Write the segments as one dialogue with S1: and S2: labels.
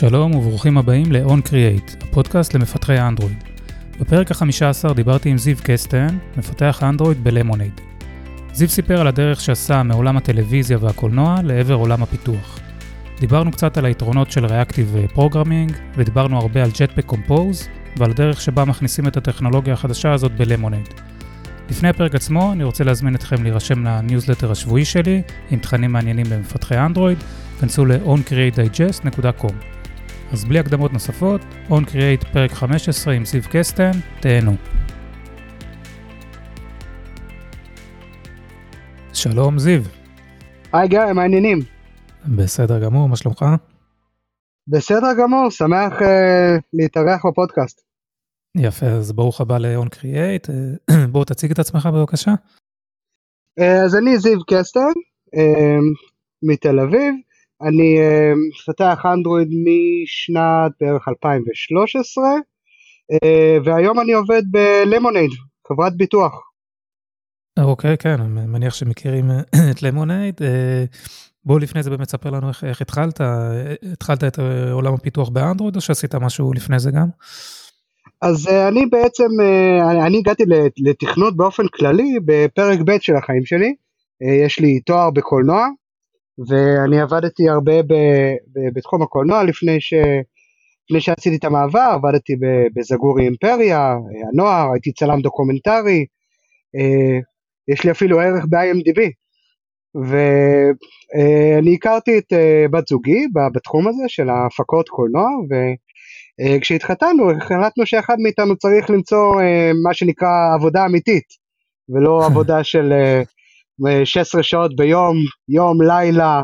S1: שלום וברוכים הבאים ל-On Create, הפודקאסט למפתחי האנדרואיד. בפרק ה-15 דיברתי עם זיו קסטן, מפתח האנדרואיד ב Lemonade. זיו סיפר על הדרך שעשה מעולם הטלוויזיה והקולנוע לעבר עולם הפיתוח. דיברנו קצת על היתרונות של Reactive Programming, ודיברנו הרבה על Jetpack Compose, ועל הדרך שבה מכניסים את הטכנולוגיה החדשה הזאת ב Lemonade. לפני הפרק עצמו, אני רוצה להזמין אתכם להירשם לניוזלטר השבועי שלי, עם תכנים מעניינים במפתחי אנדרואיד, כנסו ל-oncreatedigest.com. אז בלי הקדמות נוספות, On Create פרק 15 עם זיו קסטן, תהנו. שלום זיו.
S2: היי גיא, מה העניינים?
S1: בסדר גמור, מה שלומך?
S2: בסדר גמור, שמח uh, להתארח בפודקאסט.
S1: יפה, אז ברוך הבא ל-On Create, uh, בואו תציג את עצמך בבקשה.
S2: Uh, אז אני זיו קסטן, uh, מתל אביב, אני uh, מפתח אנדרואיד משנת בערך 2013, uh, והיום אני עובד בלמונייד, חברת ביטוח.
S1: אוקיי, okay, כן, אני מניח שמכירים את למונייד. בואו לפני זה באמת ספר לנו איך, איך התחלת, התחלת את עולם הפיתוח באנדרואיד או שעשית משהו לפני זה גם?
S2: אז אני בעצם, אני, אני הגעתי לתכנות באופן כללי בפרק ב' של החיים שלי, יש לי תואר בקולנוע, ואני עבדתי הרבה ב, ב, בתחום הקולנוע לפני, ש, לפני שעשיתי את המעבר, עבדתי בזגורי אימפריה, הנוער, הייתי צלם דוקומנטרי, יש לי אפילו ערך ב-IMDb, ואני הכרתי את בת זוגי בתחום הזה של ההפקות קולנוע, וכשהתחתנו החלטנו שאחד מאיתנו צריך למצוא מה שנקרא עבודה אמיתית, ולא עבודה של 16 שעות ביום, יום, לילה,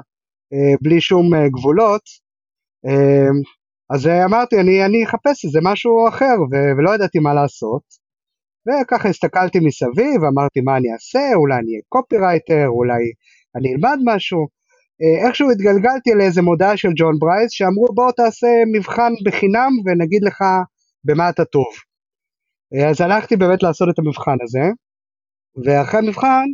S2: בלי שום גבולות. אז אמרתי, אני, אני אחפש איזה משהו אחר, ולא ידעתי מה לעשות. וככה הסתכלתי מסביב, אמרתי מה אני אעשה, אולי אני אהיה קופירייטר, אולי אני אלמד משהו. איכשהו התגלגלתי לאיזה מודעה של ג'ון ברייס, שאמרו בוא תעשה מבחן בחינם ונגיד לך במה אתה טוב. אז הלכתי באמת לעשות את המבחן הזה, ואחרי המבחן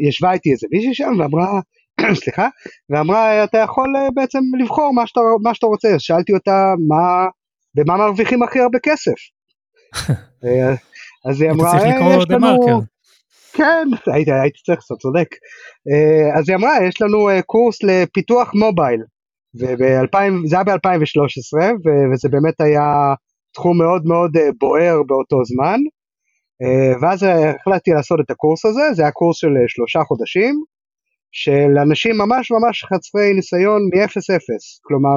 S2: ישבה איתי איזה מישהי שם ואמרה, סליחה, ואמרה אתה יכול בעצם לבחור מה שאתה, מה שאתה רוצה, אז שאלתי אותה מה, במה מרוויחים הכי הרבה כסף. אז היא אמרה,
S1: יש לנו,
S2: כן, הייתי, הייתי צריך לעשות, צודק. אז היא אמרה, יש לנו קורס לפיתוח מובייל, וזה היה ב-2013, וזה באמת היה תחום מאוד מאוד בוער באותו זמן. ואז החלטתי לעשות את הקורס הזה, זה היה קורס של שלושה חודשים, של אנשים ממש ממש חסרי ניסיון מ-0-0, כלומר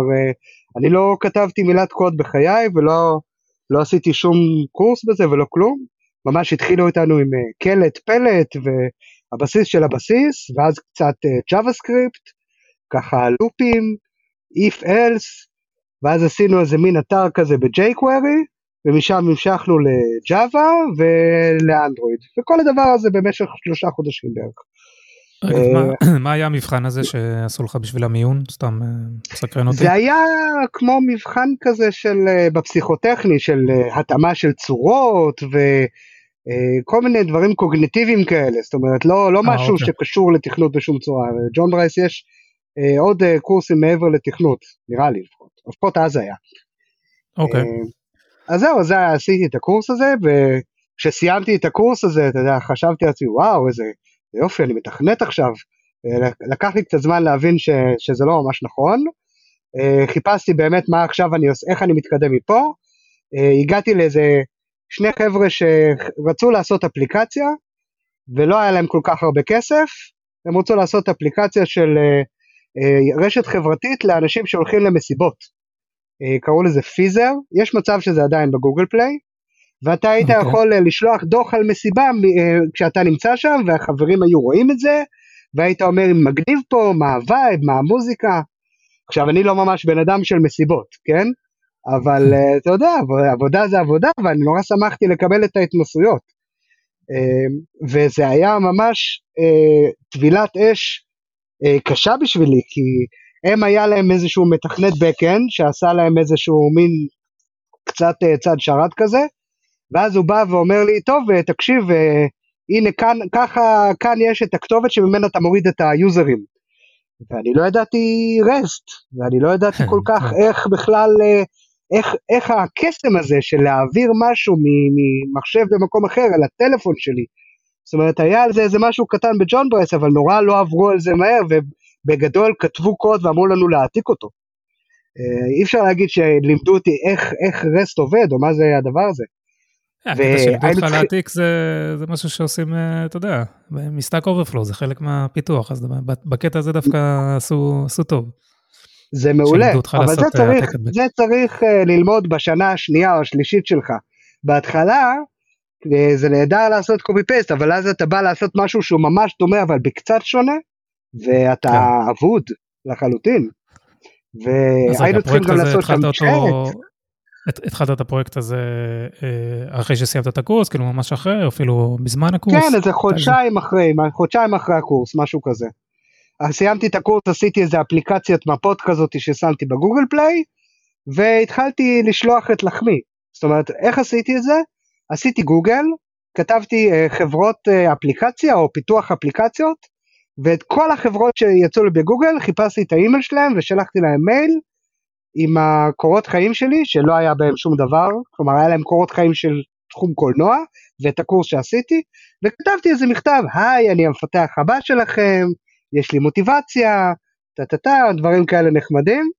S2: אני לא כתבתי מילת קוד בחיי ולא לא עשיתי שום קורס בזה ולא כלום, ממש התחילו איתנו עם קלט פלט והבסיס של הבסיס, ואז קצת JavaScript, ככה לופים, if else, ואז עשינו איזה מין אתר כזה ב-jQuery, ומשם המשכנו לג'אווה ולאנדרואיד, וכל הדבר הזה במשך שלושה חודשים בערך.
S1: מה היה המבחן הזה שעשו לך בשביל המיון? סתם סקרן אותי.
S2: זה היה כמו מבחן כזה של בפסיכוטכני של התאמה של צורות וכל מיני דברים קוגנטיביים כאלה, זאת אומרת לא, לא משהו אוקיי. שקשור לתכנות בשום צורה. ג'ון ברייס יש עוד קורסים מעבר לתכנות, נראה לי לפחות, לפחות אז היה.
S1: אוקיי.
S2: אז זהו, אז עשיתי את הקורס הזה, וכשסיימתי את הקורס הזה, אתה יודע, חשבתי לעצמי, וואו, איזה יופי, אני מתכנת עכשיו. לקח לי קצת זמן להבין ש, שזה לא ממש נכון. חיפשתי באמת מה עכשיו אני עושה, איך אני מתקדם מפה. הגעתי לאיזה שני חבר'ה שרצו לעשות אפליקציה, ולא היה להם כל כך הרבה כסף. הם רצו לעשות אפליקציה של רשת חברתית לאנשים שהולכים למסיבות. קראו לזה פיזר, יש מצב שזה עדיין בגוגל פליי, ואתה היית okay. אוקיי. יכול לשלוח דוח על מסיבה כשאתה נמצא שם, והחברים היו רואים את זה, והיית אומר מגניב פה, מה ה vibe, מה המוזיקה. עכשיו אני לא ממש בן אדם של מסיבות, כן? אבל אתה יודע, עבודה זה עבודה, ואני נורא שמחתי לקבל את ההתנסויות. וזה היה ממש טבילת אש קשה בשבילי, כי הם היה להם איזשהו מתכנת backend שעשה להם איזשהו מין קצת צד שרת כזה, ואז הוא בא ואומר לי, טוב, תקשיב, הנה כאן, ככה, כאן יש את הכתובת שממנה אתה מוריד את היוזרים. ואני לא ידעתי REST, ואני לא ידעתי כל כך. איך בכלל, אה, איך, איך הקסם הזה של להעביר משהו ממחשב במקום אחר אל הטלפון שלי. זאת אומרת, היה על זה איזה משהו קטן בג'ון ברייס, אבל נורא לא עברו על זה מהר, ובגדול כתבו קוד ואמרו לנו להעתיק אותו. אה, אי אפשר להגיד שלימדו אותי איך, איך REST עובד, או מה זה הדבר הזה.
S1: הקטע שלימדו אותך להעתיק זה, זה משהו שעושים, אה, אתה יודע, מ Stack Overflow, זה חלק מהפיתוח, אז בקטע הזה דווקא עשו, טוב.
S2: זה מעולה, אבל זה צריך, זה צריך ללמוד בשנה השנייה או השלישית שלך. בהתחלה זה נהדר לעשות copy paste, אבל אז אתה בא לעשות משהו שהוא ממש דומה אבל בקצת שונה, ואתה כן. אבוד לחלוטין. והיינו צריכים גם לעשות שם צ'אט.
S1: התחלת את הפרויקט הזה אה, אחרי שסיימת את הקורס, כאילו ממש אחרי, או אפילו בזמן הקורס?
S2: כן, איזה חודשיים אחרי, חודשיים אחרי הקורס, משהו כזה. סיימתי את הקורס, עשיתי איזה אפליקציית מפות כזאת ששמתי בגוגל פליי, והתחלתי לשלוח את לחמי. זאת אומרת, איך עשיתי את זה? עשיתי גוגל, כתבתי uh, חברות uh, אפליקציה או פיתוח אפליקציות, ואת כל החברות שיצאו לי בגוגל, חיפשתי את האימייל שלהם ושלחתי להם מייל עם הקורות חיים שלי, שלא היה בהם שום דבר, כלומר היה להם קורות חיים של תחום קולנוע, ואת הקורס שעשיתי, וכתבתי איזה מכתב, היי, אני המפתח הבא שלכם, יש לי מוטיבציה, טה טה טה, דברים כאלה נחמדים,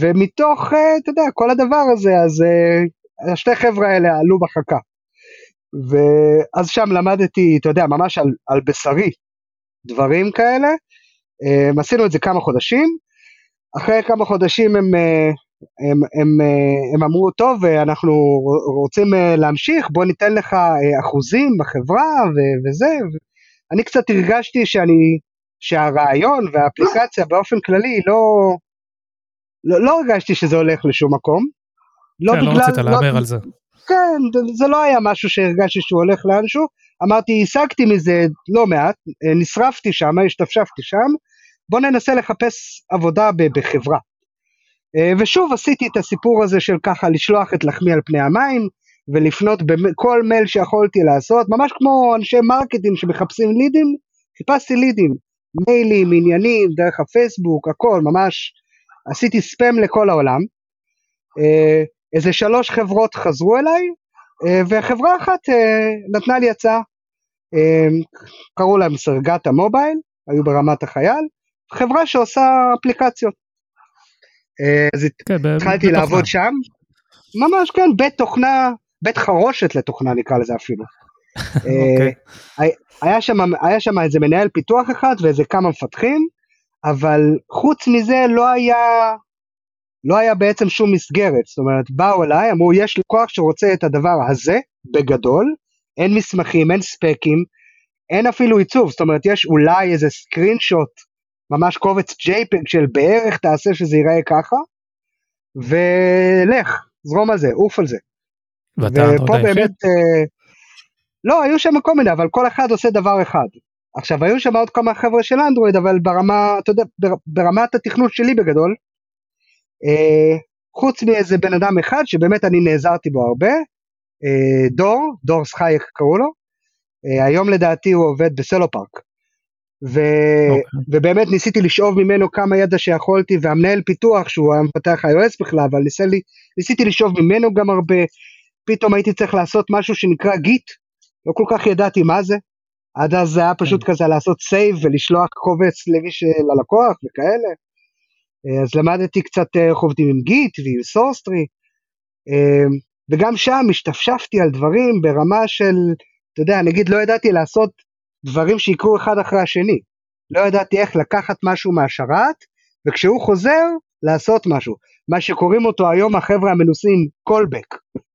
S2: ומתוך, אה, אתה יודע, כל הדבר הזה, אז uh, השתי חבר'ה האלה עלו בחכה. ואז שם למדתי, אתה יודע, ממש על, על בשרי, דברים כאלה. Um, עשינו את זה כמה חודשים, אחרי כמה חודשים הם, אה, הם, הם, הם אמרו, טוב, אנחנו רוצים להמשיך, בוא ניתן לך אחוזים בחברה ו- וזה. אני קצת הרגשתי שאני שהרעיון והאפליקציה באופן כללי לא, לא, לא הרגשתי שזה הולך לשום מקום.
S1: לא כן, לא בגלל, לא רצית להמר לא, על זה.
S2: כן, זה לא היה משהו שהרגשתי שהוא הולך לאנשהו. אמרתי, השגתי מזה לא מעט, נשרפתי שם, השתפשפתי שם, בוא ננסה לחפש עבודה בחברה. ושוב עשיתי את הסיפור הזה של ככה לשלוח את לחמי על פני המים, ולפנות בכל מייל שיכולתי לעשות, ממש כמו אנשי marketing שמחפשים לידים, חיפשתי לידים. מיילים, עניינים, דרך הפייסבוק, הכל, ממש עשיתי ספאם לכל העולם. אה, איזה שלוש חברות חזרו אליי, אה, וחברה אחת אה, נתנה לי הצעה. קראו להם סרגת המובייל, היו ברמת החייל, חברה שעושה אפליקציות. אז כן, התחלתי לעבוד שם, ממש כן, בית תוכנה, בית חרושת לתוכנה נקרא לזה אפילו. אוקיי. היה שם, היה שם איזה מנהל פיתוח אחד ואיזה כמה מפתחים, אבל חוץ מזה לא היה, לא היה בעצם שום מסגרת, זאת אומרת באו אליי, אמרו יש לקוח שרוצה את הדבר הזה, בגדול, אין מסמכים, אין ספקים, אין אפילו עיצוב, זאת אומרת יש אולי איזה סקרין שוט, ממש קובץ JPEG של בערך תעשה שזה ייראה ככה, ולך, זרום על זה, עוף על זה.
S1: ואתה ופה באמת,
S2: לא, היו שם כל מיני, אבל כל אחד עושה דבר אחד. עכשיו, היו שם עוד כמה חבר'ה של אנדרואיד, אבל ברמה, אתה יודע, ברמת התכנות שלי בגדול, אה, חוץ מאיזה בן אדם אחד שבאמת אני נעזרתי בו הרבה, אה, דור, דור סחייק קראו לו, אה, היום לדעתי הוא עובד בסלו פארק. ו... Okay. אוקיי. ובאמת ניסיתי לשאוב ממנו כמה ידע שיכולתי, והמנהל פיתוח, שהוא היה מפתח iOS בכלל, אבל ניסיתי, ניסיתי לשאוב ממנו גם הרבה, פתאום הייתי צריך לעשות משהו שנקרא גיט, לא כל כך ידעתי מה זה. עד אז זה היה פשוט כן. כזה לעשות save ולשלוח קובץ למיש, ללקוח וכאלה. אה, אז למדתי קצת אה, איך עובדים עם Git ועם Sourcetree. אה, וגם שם השתפשפתי על דברים ברמה של, אתה יודע, נגיד לא ידעתי לעשות דברים שיקרו אחד אחרי השני. לא ידעתי איך לקחת משהו מהשרת, וכשהוא חוזר, לעשות משהו. מה שקוראים אותו היום החבר'ה המנוסים callback.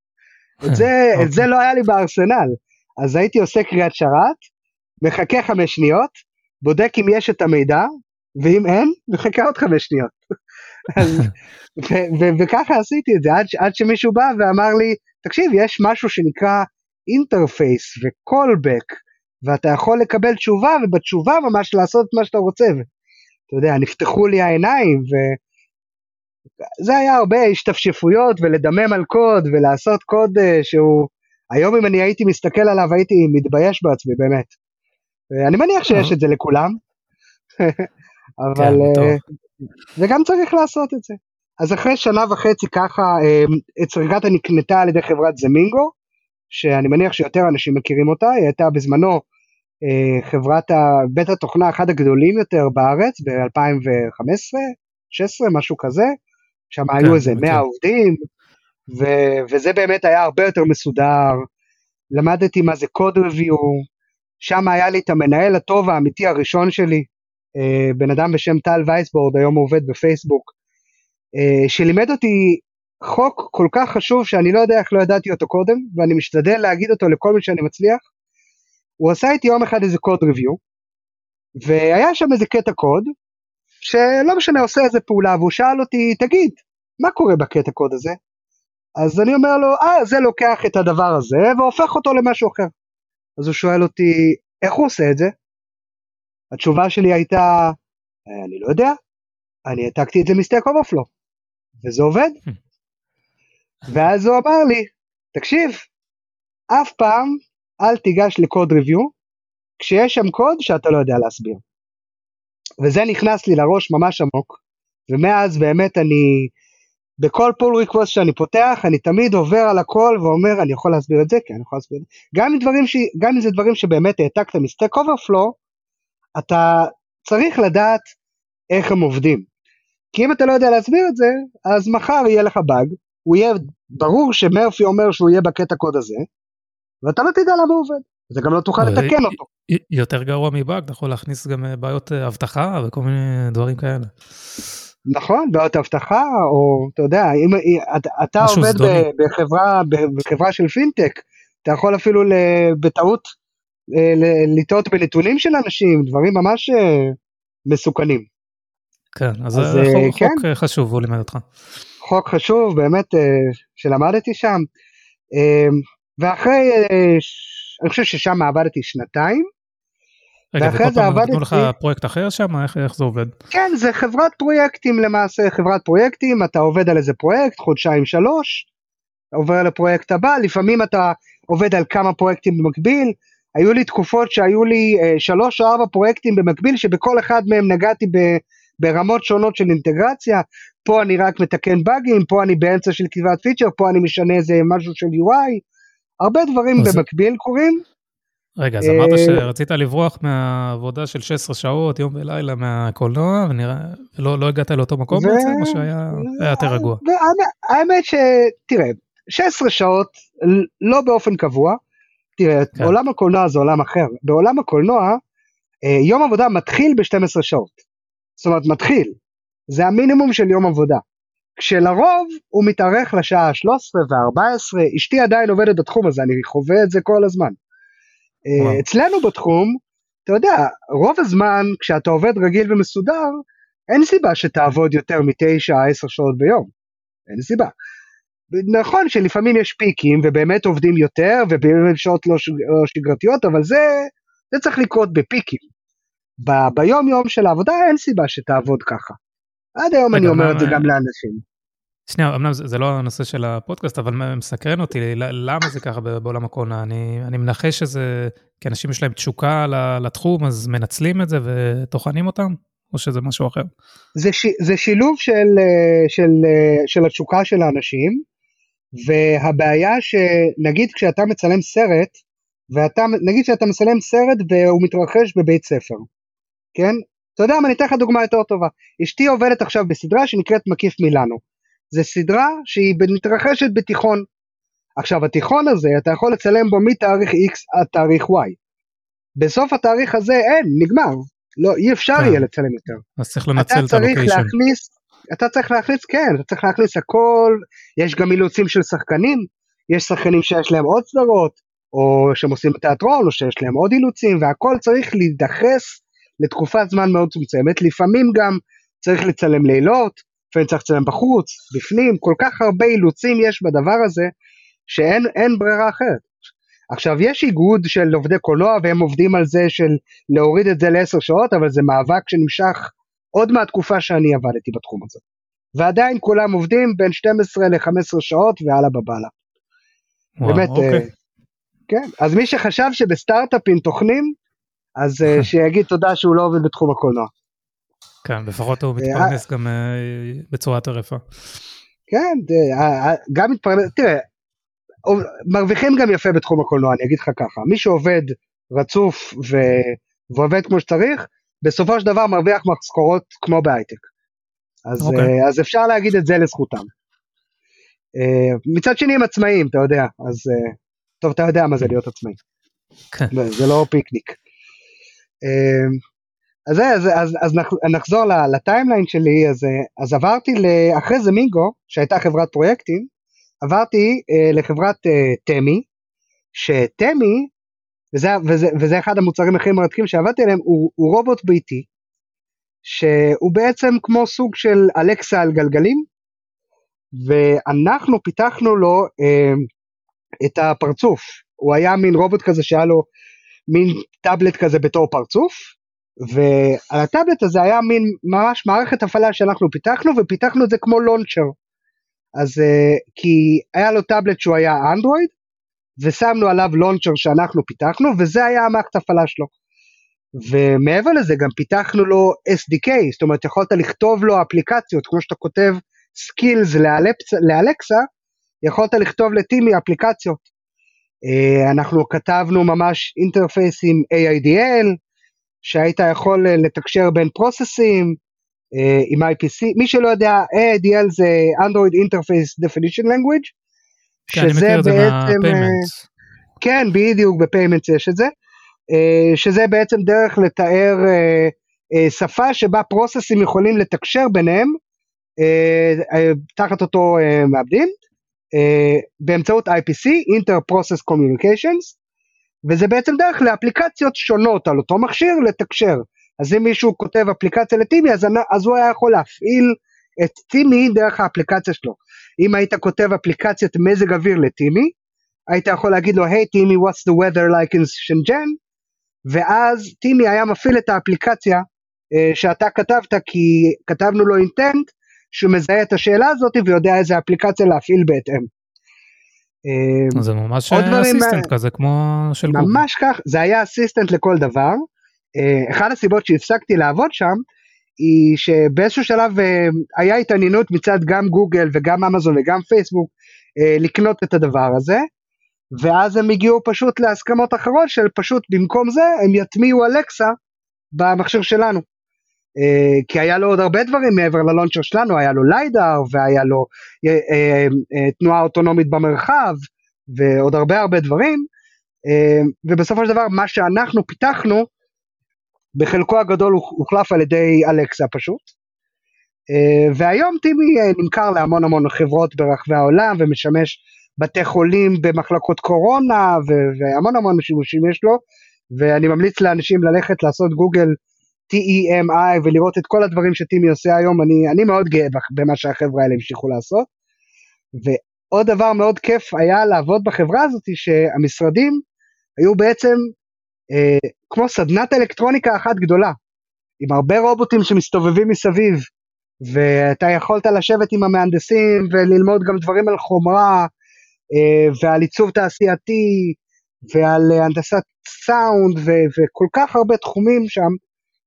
S2: את זה, את זה לא היה לי בארסנל. אז הייתי עושה קריאת שרת, מחכה חמש שניות, בודק אם יש את המידע, ואם אין, מחכה עוד חמש שניות. וככה עשיתי את זה, עד, עד שמישהו בא ואמר לי, תקשיב, יש משהו שנקרא אינטרפייס וקולבק, ואתה יכול לקבל תשובה, ובתשובה ממש לעשות מה שאתה רוצה. אתה יודע, נפתחו לי העיניים, וזה היה הרבה השתפשפויות, ולדמם על קוד, ולעשות קוד uh, שהוא היום אם אני הייתי מסתכל עליו הייתי מתבייש בעצמי באמת. אני מניח שיש את זה לכולם, אבל כן, וגם צריך לעשות את זה. אז אחרי שנה וחצי ככה, אצרגתה נקנתה על ידי חברת זמינגו, שאני מניח שיותר אנשים מכירים אותה, היא הייתה בזמנו חברת בית התוכנה אחד הגדולים יותר בארץ ב-2015, 16, משהו כזה, שם כן, היו איזה 100 עובדים, ו- וזה באמת היה הרבה יותר מסודר, למדתי מה זה קוד ריוויו, שם היה לי את המנהל הטוב האמיתי הראשון שלי, אה, בן אדם בשם טל וייסבורד, היום הוא עובד בפייסבוק, אה, שלימד אותי חוק כל כך חשוב שאני לא יודע איך לא ידעתי אותו קודם, ואני משתדל להגיד אותו לכל מי שאני מצליח. הוא עשה איתי יום אחד איזה קוד ריוויו, והיה שם איזה קטע קוד, שלא משנה עושה איזה פעולה, והוא שאל אותי, תגיד, מה קורה בקטע קוד הזה? אז אני אומר לו, אה, זה לוקח את הדבר הזה והופך אותו למשהו אחר. אז הוא שואל אותי, איך הוא עושה את זה? התשובה שלי הייתה, אני לא יודע, אני העתקתי את זה מסטייק אוברפלו, וזה עובד. ואז הוא אמר לי, תקשיב, אף פעם אל תיגש ל code review כשיש שם קוד שאתה לא יודע להסביר. וזה נכנס לי לראש ממש עמוק, ומאז באמת אני, בכל pull request שאני פותח, אני תמיד עובר על הכל ואומר, אני יכול להסביר את זה? כן, אני יכול להסביר את זה. גם אם, דברים ש... גם אם זה דברים שבאמת העתקת מ Stack Overflow, אתה צריך לדעת איך הם עובדים. כי אם אתה לא יודע להסביר את זה, אז מחר יהיה לך באג, הוא יהיה, ברור שמרפי אומר שהוא יהיה בקטע קוד הזה, ואתה לא תדע למה הוא עובד. זה גם לא תוכל לתקן אותו.
S1: יותר גרוע מבאג, אתה יכול להכניס גם אה, בעיות אה, אבטחה וכל מיני דברים כאלה.
S2: נכון, בעיות אבטחה, או אתה יודע, אם אתה עובד בחברה, בחברה של פינטק, אתה יכול אפילו בטעות אה, לטעות בנתונים של אנשים, דברים ממש מסוכנים.
S1: כן, אז זה חוק, כן. חוק חשוב, הוא לימד אותך.
S2: חוק חשוב, באמת, שלמדתי שם. ואחרי אני חושב ששם עבדתי שנתיים.
S1: רגע, וכל פעם נתנו לך פרויקט אחר שם? איך, איך זה עובד?
S2: כן, זה חברת פרויקטים למעשה, חברת פרויקטים, אתה עובד על איזה פרויקט, חודשיים שלוש, עובר לפרויקט הבא, לפעמים אתה עובד על כמה פרויקטים במקביל, היו לי תקופות שהיו לי אה, שלוש או ארבע פרויקטים במקביל, שבכל אחד מהם נגעתי ב, ברמות שונות של אינטגרציה, פה אני רק מתקן באגים, פה אני באמצע של כתיבת פיצ'ר, פה אני משנה איזה משהו של UI, הרבה דברים אז... במקביל קורים.
S1: רגע, אז אמרת אה, שרצית לברוח מהעבודה של 16 שעות, יום ולילה מהקולנוע, ולא לא הגעת לאותו מקום ו... בעצם, או שהיה יותר רגוע?
S2: האמת שתראה, 16 שעות, לא באופן קבוע, תראה, כן. עולם הקולנוע זה עולם אחר. בעולם הקולנוע, אה, יום עבודה מתחיל ב-12 שעות. זאת אומרת, מתחיל. זה המינימום של יום עבודה. כשלרוב הוא מתארך לשעה 13 ו-14, אשתי עדיין עובדת בתחום הזה, אני חווה את זה כל הזמן. אה, וואו. אצלנו בתחום, אתה יודע, רוב הזמן כשאתה עובד רגיל ומסודר, אין סיבה שתעבוד יותר מ-9-10 שעות ביום. אין סיבה. נכון שלפעמים יש פיקים ובאמת עובדים יותר ובשעות לא, לא שגרתיות, אבל זה, זה צריך לקרות בפיקים. ב- ביום יום של העבודה אין סיבה שתעבוד ככה. עד היום אני אומר את זה גם לאנשים.
S1: שנייה, אמנם זה, זה לא הנושא של הפודקאסט, אבל מסקרן אותי, למה זה ככה בעולם הקורונה? אני, אני מנחש שזה, כי אנשים יש להם תשוקה לתחום, אז מנצלים את זה וטוחנים אותם? או שזה משהו אחר?
S2: זה, ש, זה שילוב של, של, של התשוקה של האנשים, והבעיה שנגיד כשאתה מצלם סרט, ואתה, נגיד שאתה מצלם סרט והוא מתרחש בבית ספר, כן? אתה יודע מה, אני אתן לך דוגמה יותר טובה. אשתי עובדת עכשיו בסדרה שנקראת מקיף מילאנו. זה סדרה שהיא מתרחשת בתיכון. עכשיו התיכון הזה אתה יכול לצלם בו מתאריך X עד תאריך Y. בסוף התאריך הזה אין, נגמר. לא, אי אפשר כן. יהיה לצלם יותר.
S1: אז צריך לנצל את הלוקיישן. להכניס,
S2: אתה צריך להכניס, כן, אתה צריך להכניס הכל, יש גם אילוצים של שחקנים, יש שחקנים שיש להם עוד סדרות, או שהם עושים תיאטרון, או שיש להם עוד אילוצים, והכל צריך להידחס לתקופת זמן מאוד צומצמת, לפעמים גם צריך לצלם לילות, לפעמים צריך לצלם בחוץ, בפנים, כל כך הרבה אילוצים יש בדבר הזה, שאין ברירה אחרת. עכשיו יש איגוד של עובדי קולנוע והם עובדים על זה של להוריד את זה לעשר שעות, אבל זה מאבק שנמשך עוד מהתקופה שאני עבדתי בתחום הזה. ועדיין כולם עובדים בין 12 ל-15 שעות והלאה בבאללה. באמת, אוקיי. uh, כן, אז מי שחשב שבסטארט-אפים טוחנים, אז uh, שיגיד תודה שהוא לא עובד בתחום הקולנוע.
S1: כן, לפחות הוא מתפרנס גם בצורה יותר יפה.
S2: כן, גם מתפרנס, תראה, מרוויחים גם יפה בתחום הקולנוע, אני אגיד לך ככה, מי שעובד רצוף ו... ועובד כמו שצריך, בסופו של דבר מרוויח משכורות כמו בהייטק. אז, okay. אוקיי. uh, אז אפשר להגיד את זה לזכותם. Uh, מצד שני הם עצמאים, אתה יודע, אז uh, טוב, אתה יודע מה זה להיות עצמאי. כן. זה לא פיקניק. אז, אז, אז, אז נחזור ל timeline שלי, אז, אז עברתי אחרי זה מינגו, שהייתה חברת פרויקטים, עברתי לחברת תמי, שתמי, וזה, וזה, וזה אחד המוצרים הכי מרתקים שעבדתי עליהם, הוא, הוא רובוט ביתי, שהוא בעצם כמו סוג של אלקסה על גלגלים, ואנחנו פיתחנו לו uh, את הפרצוף, הוא היה מין רובוט כזה שהיה לו מין טאבלט כזה בתור פרצוף, ועל הטאבלט הזה היה מין ממש מערכת הפעלה שאנחנו פיתחנו, ופיתחנו את זה כמו לונצ'ר. אז uh, כי היה לו טאבלט שהוא היה אנדרואיד, ושמנו עליו launcher שאנחנו פיתחנו, וזה היה המערכת הפעלה שלו. ומעבר לזה גם פיתחנו לו SDK, זאת אומרת יכולת לכתוב לו אפליקציות, כמו שאתה כותב skills לאלקסה, יכולת לכתוב לטימי אפליקציות. Uh, אנחנו כתבנו ממש interface עם AIDL, שהיית יכול אה, לתקשר בין פרוססים uh, עם IPC, מי שלא יודע, AIDL זה Android Interface Definition Language,
S1: כן, שזה בעצם, מה-payments.
S2: כן, בדיוק, בפיימנטס יש את זה, uh, שזה בעצם דרך לתאר uh, שפה שבה פרוססים יכולים לתקשר ביניהם, תחת אותו מעבדים, באמצעות IPC, Inter-Process Communications, וזה בעצם דרך לאפליקציות שונות על אותו מכשיר לתקשר. אז אם מישהו כותב אפליקציה לטימי, אז, אז הוא היה יכול להפעיל את טימי דרך האפליקציה שלו. אם היית כותב אפליקציית מזג אוויר לטימי, היית יכול להגיד לו, היי טימי, what's the weather like in שנג'ן? ואז טימי היה מפעיל את האפליקציה uh, שאתה כתבת, כי כתבנו לו אינטנט, שהוא מזהה את השאלה הזאת ויודע איזה אפליקציה להפעיל בהתאם.
S1: אמ, זה ממש אסיסטנט כזה כמו של גוגל.
S2: ממש כך, זה היה אסיסטנט לכל דבר. אה, אחת הסיבות שהפסקתי לעבוד שם, היא שבאיזשהו שלב אה, היה התעניינות מצד גם גוגל וגם אמזון וגם פייסבוק אה, לקנות את הדבר הזה, ואז הם הגיעו פשוט להסכמות אחרות של פשוט במקום זה הם יטמיעו אלקסה במכשיר שלנו. Uh, כי היה לו עוד הרבה דברים מעבר ללונצ'ר שלנו, היה לו ליידר והיה לו תנועה אוטונומית במרחב ועוד הרבה הרבה דברים, ובסופו של דבר מה שאנחנו פיתחנו, בחלקו הגדול הוחלף על ידי אלקסה פשוט. Uh, והיום טימי uh, נמכר להמון המון חברות ברחבי העולם ומשמש בתי חולים במחלקות קורונה והמון המון שימושים יש לו, ואני ממליץ לאנשים ללכת לעשות גוגל TEMI ולראות את כל הדברים שטימי עושה היום, אני, אני מאוד גאה במה שהחבר'ה האלה המשיכו לעשות. ועוד דבר מאוד כיף היה לעבוד בחברה הזאת, שהמשרדים היו בעצם אה, כמו סדנת אלקטרוניקה אחת גדולה, עם הרבה רובוטים שמסתובבים מסביב, ואתה יכולת לשבת עם המהנדסים וללמוד גם דברים על חומרה, אה, ועל עיצוב תעשייתי, ועל הנדסת סאונד, ו- וכל כך הרבה תחומים שם,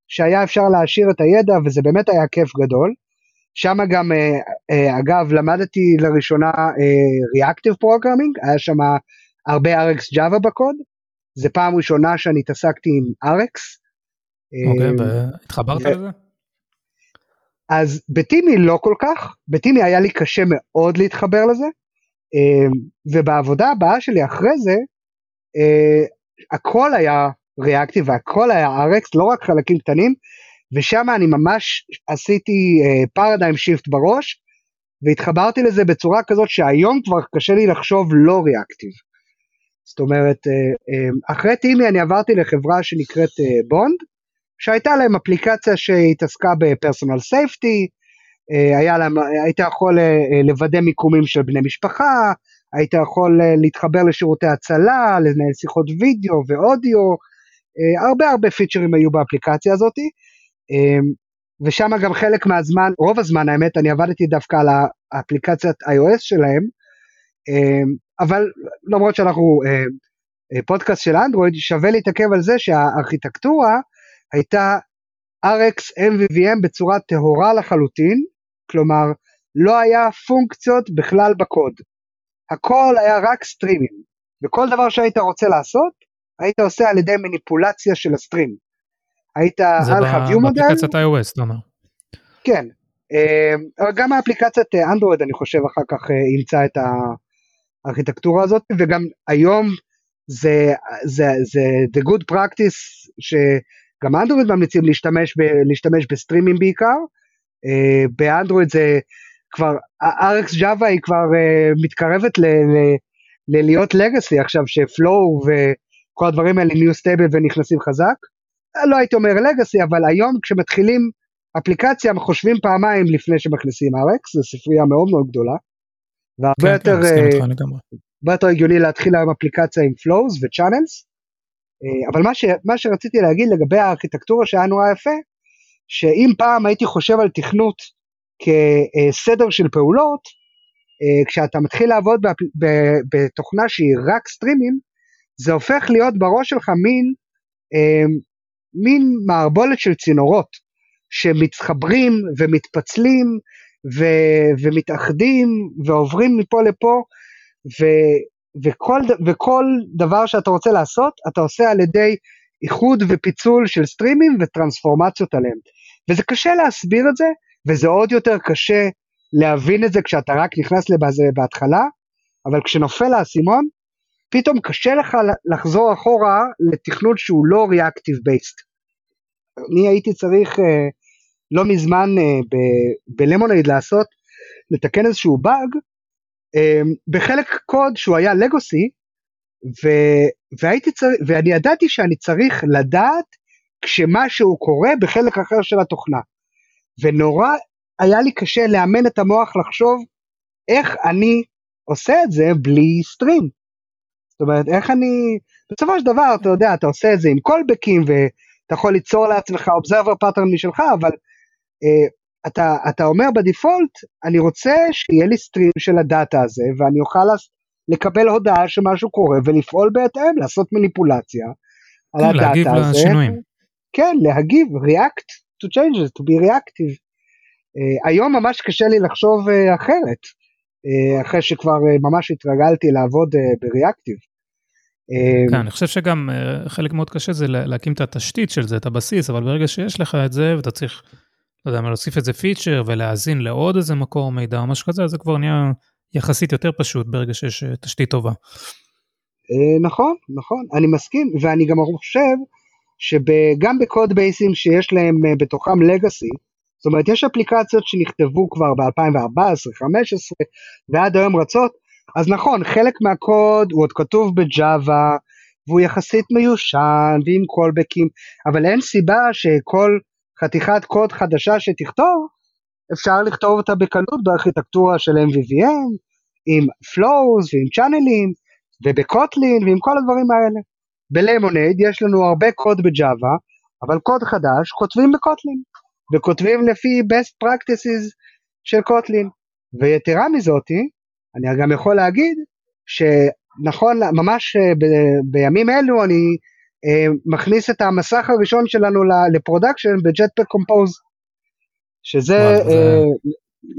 S2: שהיה אפשר להעשיר את הידע וזה באמת היה כיף גדול. שם גם, אה, אה, אגב, למדתי לראשונה אה, Reactive Programming, היה שם הרבה RX Java בקוד, זה פעם ראשונה שאני התעסקתי עם RX.
S1: אוקיי, והתחברת לזה?
S2: אז בטימי לא כל כך, בטימי היה לי קשה מאוד להתחבר לזה, ובעבודה הבאה שלי אחרי זה, הכל היה reactive והכל היה RX, לא רק חלקים קטנים, ושם אני ממש עשיתי paradigm shift בראש, והתחברתי לזה בצורה כזאת שהיום כבר קשה לי לחשוב לא reactive. זאת אומרת, uh, uh, אחרי טימי אני עברתי לחברה שנקראת uh, בונד, שהייתה להם אפליקציה שהתעסקה ב personal safety, היית יכול לוודא מיקומים של בני משפחה, היית יכול להתחבר לשירותי הצלה, לנהל שיחות וידאו ואודיו, אה, הרבה הרבה פיצ'רים היו באפליקציה הזאת, אה, ושם גם חלק מהזמן, רוב הזמן האמת, אני עבדתי דווקא על האפליקציית iOS שלהם, אה, אבל למרות שאנחנו פודקאסט של אנדרואיד, שווה להתעכב על זה שהארכיטקטורה הייתה RX MVVM בצורה טהורה לחלוטין, כלומר לא היה פונקציות בכלל בקוד. הכל היה רק סטרימים, וכל דבר שהיית רוצה לעשות, היית עושה על ידי מניפולציה של הסטרים. היית,
S1: היה לך view מודל. זה באפליקציית iOS, אתה אומר.
S2: כן, אה, אבל גם האפליקציית אנדרואיד אני חושב אחר כך אה, אימצה את הארכיטקטורה הזאת, וגם היום זה, זה, זה the good practice שגם אנדרואיד ממליצים להשתמש, ב, להשתמש בסטרימים בעיקר, אה, באנדרואיד זה כבר, RX Java היא כבר מתקרבת ל, ל, ללהיות legacy עכשיו ש Flow וכל הדברים האלה נהיו stable ונכנסים חזק. לא הייתי אומר legacy, אבל היום כשמתחילים אפליקציה חושבים פעמיים לפני שמכניסים RX, זו ספרייה מאוד מאוד גדולה. והרבה כן, יותר, כן, הרבה יותר הגיוני להתחיל היום אפליקציה עם flows ו-channels. אבל מה, ש, מה שרציתי להגיד לגבי הארכיטקטורה שהיה נורא יפה, שאם פעם הייתי חושב על תכנות כסדר של פעולות, כשאתה מתחיל לעבוד בתוכנה שהיא רק סטרימים, זה הופך להיות בראש שלך מין, מין מערבולת של צינורות. שמתחברים ומתפצלים ו, ומתאחדים ועוברים מפה לפה, ו, וכל, וכל דבר שאתה רוצה לעשות, אתה עושה על ידי איחוד ופיצול של סטרימים וטרנספורמציות עליהם. וזה קשה להסביר את זה, וזה עוד יותר קשה להבין את זה כשאתה רק נכנס לזה בהתחלה, אבל כשנופל האסימון, פתאום קשה לך לחזור אחורה לתכנות שהוא לא Reactive Based. אני הייתי צריך uh, לא מזמן uh, בלמונייד לעשות, לתקן איזשהו באג, um, בחלק קוד שהוא היה legacy, ואני ידעתי שאני צריך לדעת כשמשהו קורה בחלק אחר של התוכנה. ונורא היה לי קשה לאמן את המוח לחשוב איך אני עושה את זה בלי stream. זאת אומרת, איך אני, בסופו של דבר, אתה יודע, אתה עושה את זה עם קולבקים, ואתה יכול ליצור לעצמך observer pattern משלך, אבל אה, אתה, אתה אומר בדיפולט, אני רוצה שיהיה לי סטרים של הדאטה הזה, ואני אוכל לקבל הודעה שמשהו קורה ולפעול בהתאם, לעשות מניפולציה
S1: על כן, הדאטה להגיב הזה. להגיב לשינויים.
S2: כן, להגיב, react to changes, to be reactive. Uh, היום ממש קשה לי לחשוב uh, אחרת, uh, אחרי שכבר uh, ממש התרגלתי לעבוד uh, בריאקטיב.
S1: כן, אני חושב שגם uh, חלק מאוד קשה זה להקים את התשתית של זה, את הבסיס, אבל ברגע שיש לך את זה ואתה צריך לא יודע מה, להוסיף איזה פיצ'ר ולהאזין לעוד איזה מקור מידע או משהו כזה, זה כבר נהיה יחסית יותר פשוט ברגע שיש אה, תשתית טובה.
S2: אה, נכון, נכון, אני מסכים, ואני גם חושב שגם בקוד בייסים שיש להם אה, בתוכם לגאסי, זאת אומרת, יש אפליקציות שנכתבו כבר ב-2014, 2015, ועד היום רצות, אז נכון, חלק מהקוד הוא עוד כתוב בג'אווה, והוא יחסית מיושן, ועם קולבקים, אבל אין סיבה שכל חתיכת קוד חדשה שתכתוב, אפשר לכתוב אותה בקלות בארכיטקטורה של MVVM, עם flows ועם צ'אנלים, ובקוטלין ועם כל הדברים האלה. בלמונייד יש לנו הרבה קוד בג'אווה, אבל קוד חדש כותבים בקוטלין, וכותבים לפי best practices של קוטלין. ויתרה מזאתי, אני גם יכול להגיד שנכון, ממש אה, ב- בימים אלו אני מכניס את המסך הראשון שלנו ל production ב Jetpack Compose, שזה אה,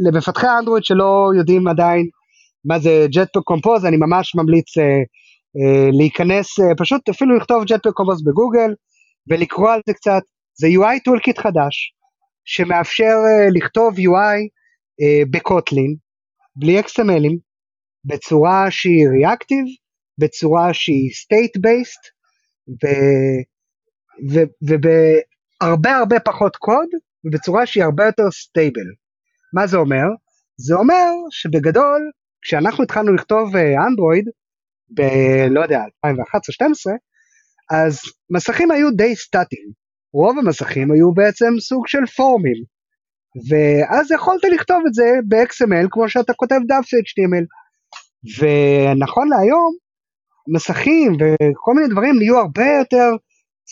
S2: למפתחי אנדרואיד שלא יודעים עדיין מה זה Jetpack Compose, אני ממש ממליץ אה, להיכנס, פשוט אפילו לכתוב Jetpack Compose בגוגל ולקרוא על זה קצת, זה UI toolkit חדש, שמאפשר לכתוב UI ב Kotlin, בלי XML ים, בצורה שהיא ריאקטיב, בצורה שהיא state based, ובהרבה הרבה פחות קוד ובצורה שהיא הרבה יותר stable. מה זה אומר? זה אומר שבגדול כשאנחנו התחלנו לכתוב אנדרואיד ב... לא יודע, 2011-2012, אז מסכים היו די סטטיים. רוב המסכים היו בעצם סוג של פורמים. ואז יכולת לכתוב את זה ב-XML כמו שאתה כותב דף של HTML. ונכון להיום, מסכים וכל מיני דברים נהיו הרבה יותר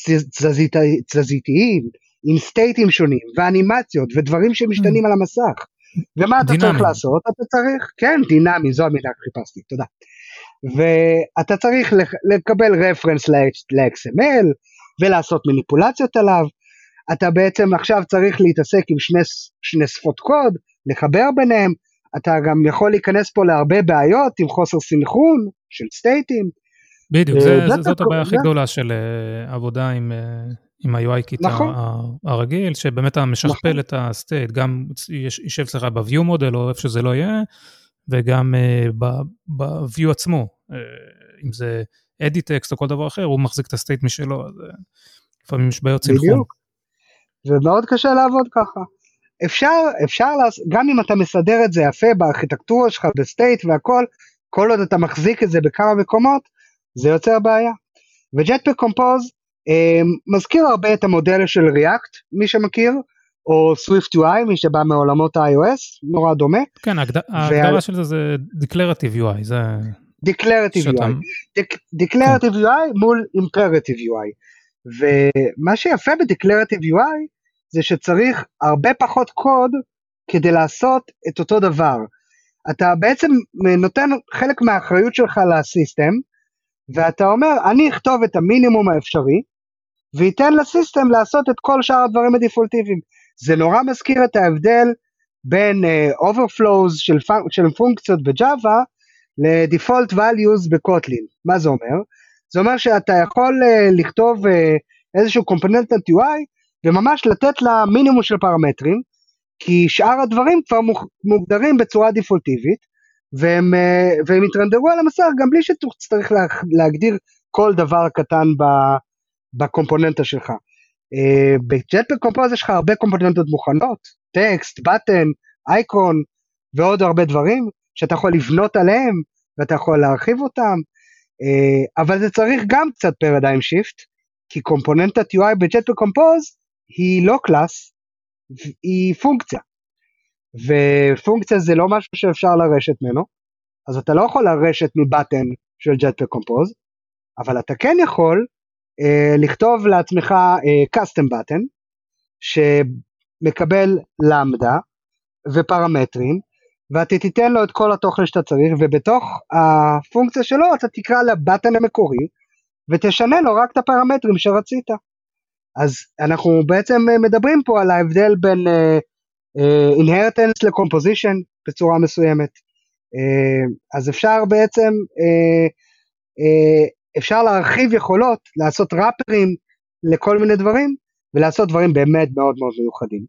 S2: תזזית, תזזיתיים, עם סטייטים שונים, ואנימציות, ודברים שמשתנים mm. על המסך. ומה אתה דינמי. צריך לעשות? אתה צריך, כן, דינמי, זו המילה שחיפשתי, תודה. ואתה צריך לקבל רפרנס ל-XML, ולעשות מניפולציות עליו, אתה בעצם עכשיו צריך להתעסק עם שני, שני שפות קוד, לחבר ביניהם, אתה גם יכול להיכנס פה להרבה בעיות עם חוסר סינכרון של סטייטים.
S1: בדיוק, זה, זה, זאת הבעיה הכי גדולה של uh, עבודה עם, uh, עם ה-UI Kit נכון. הרגיל, שבאמת אתה משכפל נכון. את ה state, גם יישב אצלך ב- view model או איפה שזה לא יהיה, וגם uh, ב-view עצמו, uh, אם זה edit text או כל דבר אחר, הוא מחזיק את ה state משלו, אז uh, לפעמים יש בעיות סינכרון. בדיוק,
S2: ומאוד קשה לעבוד ככה. אפשר, אפשר, לעש... גם אם אתה מסדר את זה יפה בארכיטקטורה שלך, ב state והכל, כל עוד אתה מחזיק את זה בכמה מקומות, זה יוצר בעיה. ו Jetpack Compose אה, מזכיר הרבה את המודל של React, מי שמכיר, או SwiftUI, מי שבא מעולמות ה-iOS, נורא דומה.
S1: כן, ההגדרה ועל... של זה זה Declarative UI, זה...
S2: Declarative UI. Declarative UI מול Imperative UI. ומה שיפה ב-Declarative UI זה שצריך הרבה פחות קוד כדי לעשות את אותו דבר. אתה בעצם נותן חלק מהאחריות שלך לסיסטם, ואתה אומר, אני אכתוב את המינימום האפשרי, וייתן לסיסטם לעשות את כל שאר הדברים הדפולטיביים. זה נורא מזכיר את ההבדל בין uh, overflows של, של פונקציות בג'אווה ל-default values בקוטלין. מה זה אומר? זה אומר שאתה יכול uh, לכתוב uh, איזשהו component UI וממש לתת לה מינימום של פרמטרים, כי שאר הדברים כבר מוגדרים בצורה דפולטיבית, והם, אה, והם יתרנדרו על המסך גם בלי שתצטרך להגדיר כל דבר קטן בקומפוננטה שלך. אה, בג'טפק קומפוז יש לך הרבה קומפוננטות מוכנות, טקסט, בטן, אייקון ועוד הרבה דברים שאתה יכול לבנות עליהם ואתה יכול להרחיב אותם, אה, אבל זה צריך גם קצת paradigm shift, כי קומפוננטת UI ב Jetpack Compose היא לא class, היא פונקציה. ופונקציה זה לא משהו שאפשר לרשת ממנו, אז אתה לא יכול לרשת מ button של Jetpack Compose, אבל אתה כן יכול אה, לכתוב לעצמך אה, custom button, שמקבל למדה ופרמטרים, ואתה תיתן לו את כל התוכן שאתה צריך, ובתוך הפונקציה שלו אתה תקרא לבטן המקורי, ותשנה לו רק את הפרמטרים שרצית. אז אנחנו בעצם אה, מדברים פה על ההבדל בין uh, uh, inheritance לקומפוזישן בצורה מסוימת. Uh, אז אפשר בעצם, uh, uh, אפשר להרחיב יכולות, לעשות ראפרים לכל מיני דברים, ולעשות דברים באמת מאוד מאוד מיוחדים.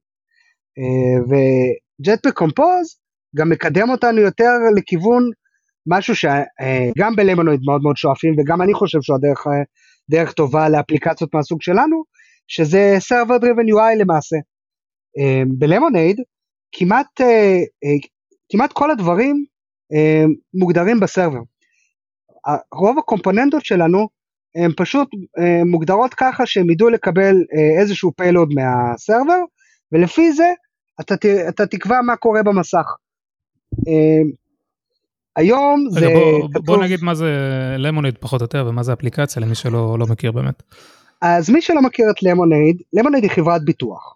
S2: Uh, וג'טפק קומפוז גם מקדם אותנו יותר לכיוון משהו שגם uh, בלמונויד מאוד מאוד שואפים, וגם אני חושב שהוא הדרך דרך טובה לאפליקציות מהסוג שלנו, שזה Server Driven UI למעשה. אמ, בלמונייד כמעט, אה, אה, כמעט כל הדברים אה, מוגדרים בסרבר. רוב הקומפוננטות שלנו הן פשוט מוגדרות ככה שהם ידעו לקבל איזשהו פיילוד מהסרבר, ולפי זה אתה, אתה תקבע מה קורה במסך. אמ, היום זה...
S1: בוא, כתוב... בוא נגיד מה זה למונייד פחות או יותר ומה זה אפליקציה למי שלא לא מכיר באמת.
S2: אז מי שלא מכיר את למונייד, למונייד היא חברת ביטוח,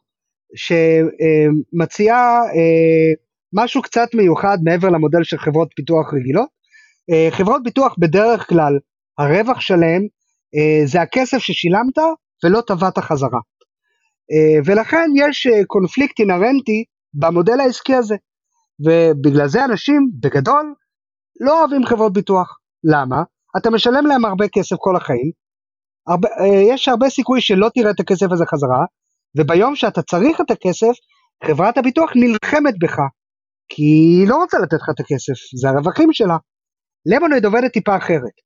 S2: שמציעה אה, משהו קצת מיוחד מעבר למודל של חברות ביטוח רגילות. אה, חברות ביטוח בדרך כלל, הרווח שלהם אה, זה הכסף ששילמת ולא טבעת חזרה. ולכן יש קונפליקט אינהרנטי במודל העסקי הזה. ובגלל זה אנשים, בגדול, לא אוהבים חברות ביטוח. למה? אתה משלם להם הרבה כסף כל החיים, הרבה, יש הרבה סיכוי שלא תראה את הכסף הזה חזרה, וביום שאתה צריך את הכסף, חברת הביטוח נלחמת בך, כי היא לא רוצה לתת לך את הכסף, זה הרווחים שלה. למונייד עובדת טיפה אחרת.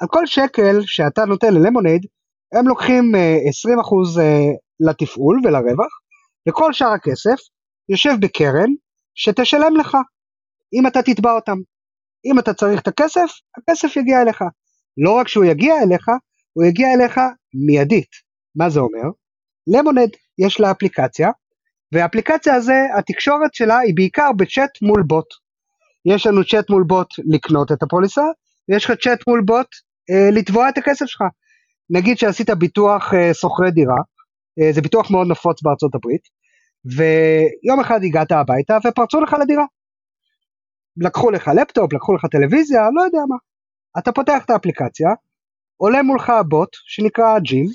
S2: על כל שקל שאתה נותן ללמונייד, הם לוקחים 20% אה, אה, לתפעול ולרווח, וכל שאר הכסף יושב בקרן שתשלם לך, אם אתה תתבע אותם. אם אתה צריך את הכסף, הכסף יגיע אליך. לא רק שהוא יגיע אליך, הוא יגיע אליך מיידית. מה זה אומר? למונד יש לה אפליקציה, והאפליקציה הזה, התקשורת שלה היא בעיקר בצ'אט מול בוט. יש לנו צ'אט מול בוט לקנות את הפוליסה, ויש לך צ'אט מול בוט אה, לתבוע את הכסף שלך. נגיד שעשית ביטוח אה, שוכרי דירה, אה, זה ביטוח מאוד נפוץ בארצות הברית, ויום אחד הגעת הביתה ופרצו לך לדירה. לקחו לך לפטופ, לקחו לך טלוויזיה, לא יודע מה. אתה פותח את האפליקציה, עולה מולך הבוט שנקרא ג'ים,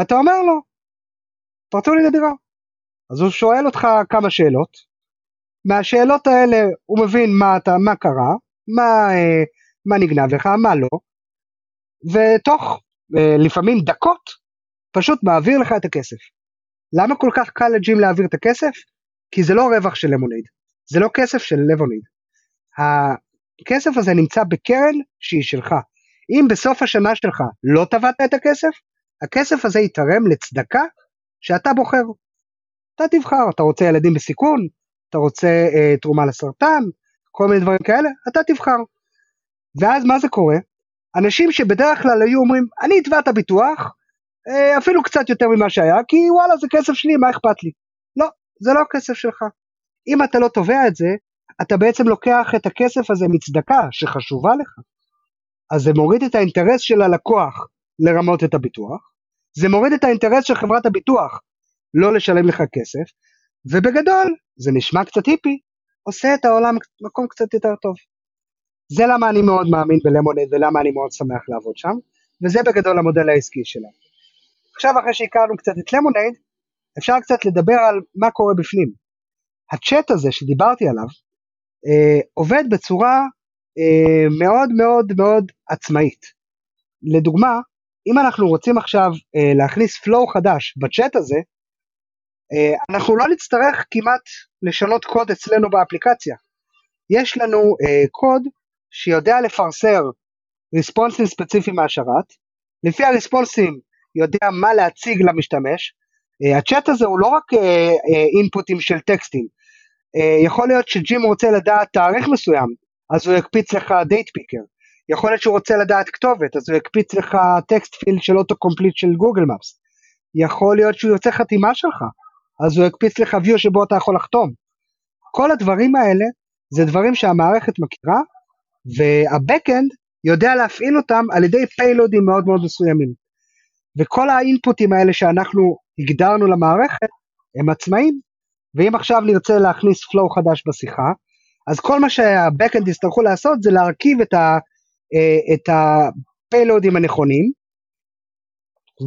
S2: אתה אומר לו, פרצו לי לדירה. אז הוא שואל אותך כמה שאלות, מהשאלות האלה הוא מבין מה, אתה, מה קרה, מה, אה, מה נגנב לך, מה לא, ותוך אה, לפעמים דקות פשוט מעביר לך את הכסף. למה כל כך קל לג'ים להעביר את הכסף? כי זה לא רווח של למונייד, זה לא כסף של לבונייד. הכסף הזה נמצא בקרן שהיא שלך. אם בסוף השנה שלך לא טבעת את הכסף, הכסף הזה ייתרם לצדקה שאתה בוחר. אתה תבחר, אתה רוצה ילדים בסיכון, אתה רוצה אה, תרומה לסרטן, כל מיני דברים כאלה, אתה תבחר. ואז מה זה קורה? אנשים שבדרך כלל היו אומרים, אני אתבע את הביטוח, אה, אפילו קצת יותר ממה שהיה, כי וואלה זה כסף שלי, מה אכפת לי? לא, זה לא כסף שלך. אם אתה לא תובע את זה, אתה בעצם לוקח את הכסף הזה מצדקה שחשובה לך. אז זה מוריד את האינטרס של הלקוח לרמות את הביטוח, זה מוריד את האינטרס של חברת הביטוח לא לשלם לך כסף, ובגדול, זה נשמע קצת היפי, עושה את העולם מקום קצת יותר טוב. זה למה אני מאוד מאמין בלמונד ולמה אני מאוד שמח לעבוד שם, וזה בגדול המודל העסקי שלנו. עכשיו אחרי שהכרנו קצת את למונד, אפשר קצת לדבר על מה קורה בפנים. הצ'אט הזה שדיברתי עליו, אה, עובד בצורה אה, מאוד מאוד מאוד עצמאית. לדוגמה, אם אנחנו רוצים עכשיו אה, להכניס flow חדש בצ'אט הזה, אה, אנחנו לא נצטרך כמעט לשנות קוד אצלנו באפליקציה. יש לנו אה, קוד שיודע לפרסר ריספונסים ספציפיים מהשרת, לפי הריספונסים יודע מה להציג למשתמש, אה, הצ'אט הזה הוא לא רק אינפוטים של טקסטים, יכול להיות שג'ים רוצה לדעת תאריך מסוים, אז הוא יקפיץ לך date picker, יכול להיות שהוא רוצה לדעת כתובת, אז הוא יקפיץ לך text field של autocomplete של Google Maps, יכול להיות שהוא רוצה חתימה שלך, אז הוא יקפיץ לך view שבו אתה יכול לחתום. כל הדברים האלה זה דברים שהמערכת מכירה, והבקאנד יודע להפעיל אותם על ידי פיילודים מאוד מאוד מסוימים. וכל האינפוטים האלה שאנחנו הגדרנו למערכת הם עצמאים, ואם עכשיו נרצה להכניס flow חדש בשיחה, אז כל מה שהבקאנד יצטרכו לעשות זה להרכיב את, ה, את הפיילודים הנכונים,